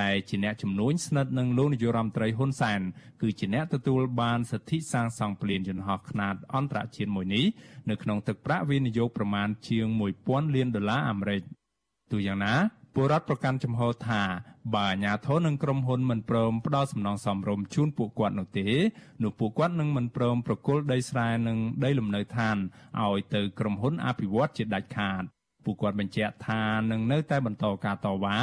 ដែលជាអ្នកជំនួញស្និទ្ធនឹងលោកនាយរដ្ឋមន្ត្រីហ៊ុនសែនគឺជាអ្នកទទួលបានសិទ្ធិសាងសង់ពលានយន្តហោះខ្នាតអន្តរជាតិមួយនេះនៅក្នុងទឹកប្រាក់វិនិយោគប្រមាណជាង1000លានដុល្លារអាមេរិកទូយ៉ាងណា ពលរដ្ឋប្រកាន់ចំហថាបើអាជ្ញាធរនិងក្រុមហ៊ុនមិនព្រមផ្ដល់សំណងសមរម្យជូនពួកគាត់នោះទេនោះពួកគាត់នឹងមិនព្រមប្រគល់ដីស្រែនិងដីលំនៅឋានឲ្យទៅក្រុមហ៊ុនអភិវឌ្ឍជាដាច់ខាតពួកគាត់បញ្ជាក់ថានឹងនៅតែបន្តការតវ៉ា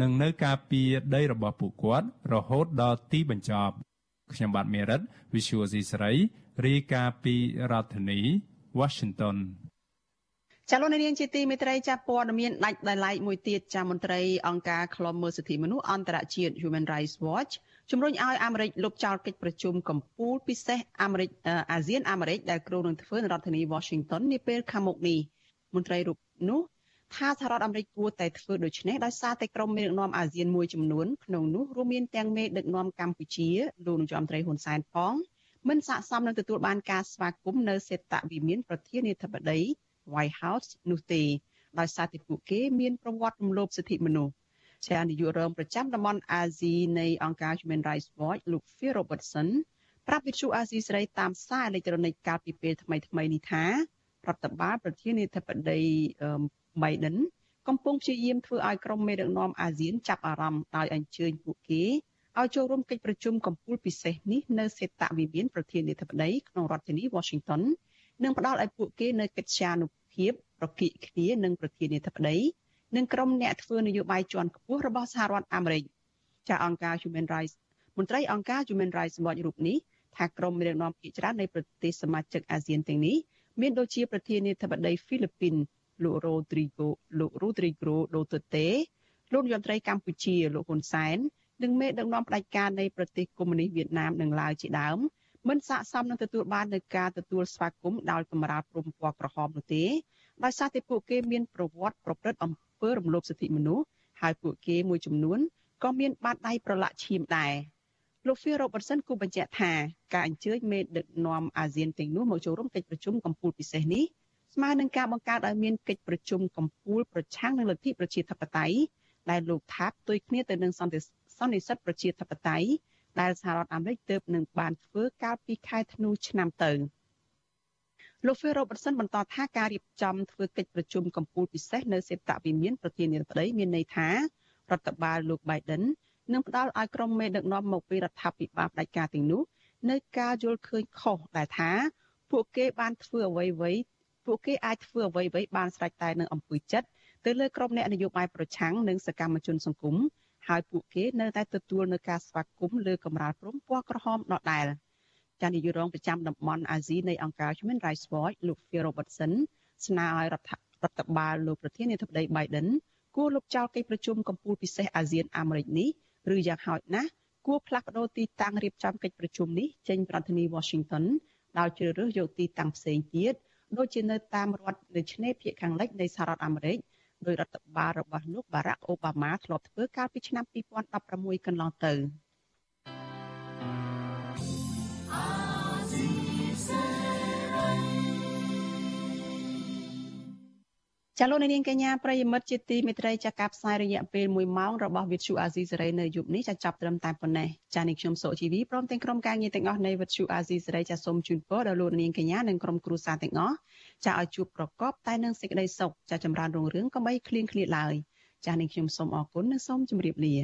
និងនៅការពារដីរបស់ពួកគាត់រហូតដល់ទីបញ្ចប់ខ្ញុំបាទមេរិត Visual C សេរីរាយការណ៍ពីរដ្ឋធានី Washington ចាលោកនាងជាទីមេត្រីចាប់ព័ត៌មានដាច់ដោយឡែកមួយទៀតចាមន្ត្រីអង្គការឃ្លាំមើលសិទ្ធិមនុស្សអន្តរជាតិ Human Rights Watch ជំរុញឲ្យអាមេរិកលុបចោលកិច្ចប្រជុំកម្ពុជាពិសេសអាមេរិកអាស៊ានអាមេរិកដែលគ្រោងនឹងធ្វើនៅរដ្ឋធានី Washington នាពេលខាងមុខនេះមន្ត្រីរូបនោះថាសហរដ្ឋអាមេរិកគួរតែធ្វើដូច្នេះដោយសារតែក្រុមមេដឹកនាំអាស៊ានមួយចំនួនក្នុងនោះរួមមានទាំងមេដឹកនាំកម្ពុជាលោកនាយរដ្ឋមន្ត្រីហ៊ុនសែនផងមិនស័ក្តិសមនឹងទទួលបានការស្វាគមន៍នៅសេតវិមានប្រធានាធិបតី White House នោះទេដោយសារតែពួកគេមានប្រវត្តិរំលោភសិទ្ធិមនុស្សជានាយករងប្រចាំតំបន់អាស៊ីនៃអង្គការ Human Rights Watch លោក Phil Robertson ប្រាប់វិទ្យុអាស៊ីសេរីតាមសារអេឡិចត្រូនិកកាលពីពេលថ្មីៗនេះថារដ្ឋបាលប្រធានាធិបតី Biden កំពុងព្យាយាមធ្វើឲ្យក្រុមមេដឹកនាំអាស៊ានចាប់អារម្មណ៍ដោយអញ្ជើញពួកគេឲ្យចូលរួមកិច្ចប្រជុំកំពូលពិសេសនេះនៅសេតវិមានប្រធានាធិបតីក្នុងរដ្ឋធានី Washington និងផ្ដល់ឲ្យពួកគេនៅកិត្យានុភាពប្រគិគ្នានឹងប្រធានាធិបតីនិងក្រុមអ្នកធ្វើនយោបាយជាន់ខ្ពស់របស់សហរដ្ឋអាមេរិកចាអង្គការ Human Rights មន្ត្រីអង្គការ Human Rights Watch រូបនេះថាក្រុមមេដឹកនាំភាគច្រើននៃប្រទេសសមាជិកអាស៊ានទាំងនេះមានដូចជាប្រធានាធិបតីហ្វីលីពីនលោករ៉ូទ្រីហ្គោលោករ៉ូទ្រីហ្គ្រូដូតូតេលោកនាយរដ្ឋមន្ត្រីកម្ពុជាលោកហ៊ុនសែននិងមេដឹកនាំផ្ដាច់ការនៃប្រទេសកុម្មុយនីសវៀតណាមនិងឡាវជាដើម មិនស័ក្តិសមនឹងទទួលបាននូវការទទួលស្វាគមន៍ដោយកម្រាលព្រំពណ៌ក្រហមនោះទេដោយសារតែពួកគេមានប្រវត្តិប្រព្រឹត្តអំពើរំលោភសិទ្ធិមនុស្សហើយពួកគេមួយចំនួនក៏មានបាតដៃប្រឡាក់ឈាមដែរលោក Phil Robertson គូបញ្ជាក់ថាការអញ្ជើញមេដឹកនាំអាស៊ានទាំងនោះមកចូលរួមកិច្ចប្រជុំកម្ពុជាពិសេសនេះស្មើនឹងការបង្កើតឲ្យមានកិច្ចប្រជុំកម្ពុជាប្រឆាំងនឹងលទ្ធិប្រជាធិបតេយ្យដែលលោកថាបផ្ទុយគ្នាទៅនឹងសន្តិសន្និសិទប្រជាធិបតេយ្យ ដែលសហរដ្ឋអាមេរិកទើបនឹងបានធ្វើកាលពីខែធ្នូឆ្នាំទៅលោក Phil Robertson បន្តថាការរៀបចំធ្វើកិច្ចប្រជុំកម្ពុជាពិសេសនៅសេតវិមានប្រធានាធិបតីមានន័យថារដ្ឋបាលលោក Biden នឹងផ្ដល់ឲ្យក្រុមមេដឹកនាំមកពីរដ្ឋាភិបាលផ្ដាច់ការទាំងនោះនៅការយល់ឃើញខុសដែលថា ពួកគេបានធ្វើអ្វីៗពួកគេអាចធ្វើអ្វីៗបានស្រេចតែនឹងអំពើចិត្តទៅលើក្រុមអ្នកនយោបាយប្រឆាំងនិងសកម្មជនសង្គម ហើយពួកគេនៅតែទទួលនឹងការស្វាគមន៍លើកម្រាលព្រំពណ៌ក្រហមដដែលចានាយករងប្រចាំតំបន់អាស៊ីនៃអង្គការ Human Rights Watch លោក Phil Robertson ស្នើឲ្យរដ្ឋរដ្ឋបាលលោកប្រធានាធិបតី Biden គួរលុបចោលកិច្ចប្រជុំកម្ពុជាពិសេសអាស៊ានអាមេរិកនេះឬយ៉ាងហោចណាស់គួរផ្លាស់ប្តូរទីតាំងរៀបចំកិច្ចប្រជុំនេះចេញប្រធានាទី Washington ដោយជ្រើសរើសយកទីតាំងផ្សេងទៀតដូចជានៅតាមរដ្ឋនៅឆ្នេរភាគខាងលិចនៃសហរដ្ឋអាមេរិក ដោយរដ្ឋបាលរបស់លោកបារ៉ាក់អូបាម៉ាធ្លាប់ធ្វើកាលពីឆ្នាំ2016កន្លងទៅចាលោកនាងកញ្ញាប្រិយមិត្តជាទីមេត្រីចាកការផ្សាយរយៈពេល1ម៉ោងរបស់វិទ្យុអាស៊ីសេរីនៅយប់នេះចាចាប់ត្រឹមតែប៉ុណ្ណេះចានេះខ្ញុំសុជីវីព្រមទាំងក្រុមការងារទាំងអស់នៃវិទ្យុអាស៊ីសេរីចាសូមជូនពរដល់លោកនាងកញ្ញានិងក្រុមគ្រួសារទាំងអស់ ចាឲ្យជួបប្រកបតែនឹងសេចក្តីសុខចាចម្រើនរុងរឿងកុំបីឃ្លៀងឃ្លាតឡើយចានេះខ្ញុំសូមអរគុណនិងសូមជម្រាបលា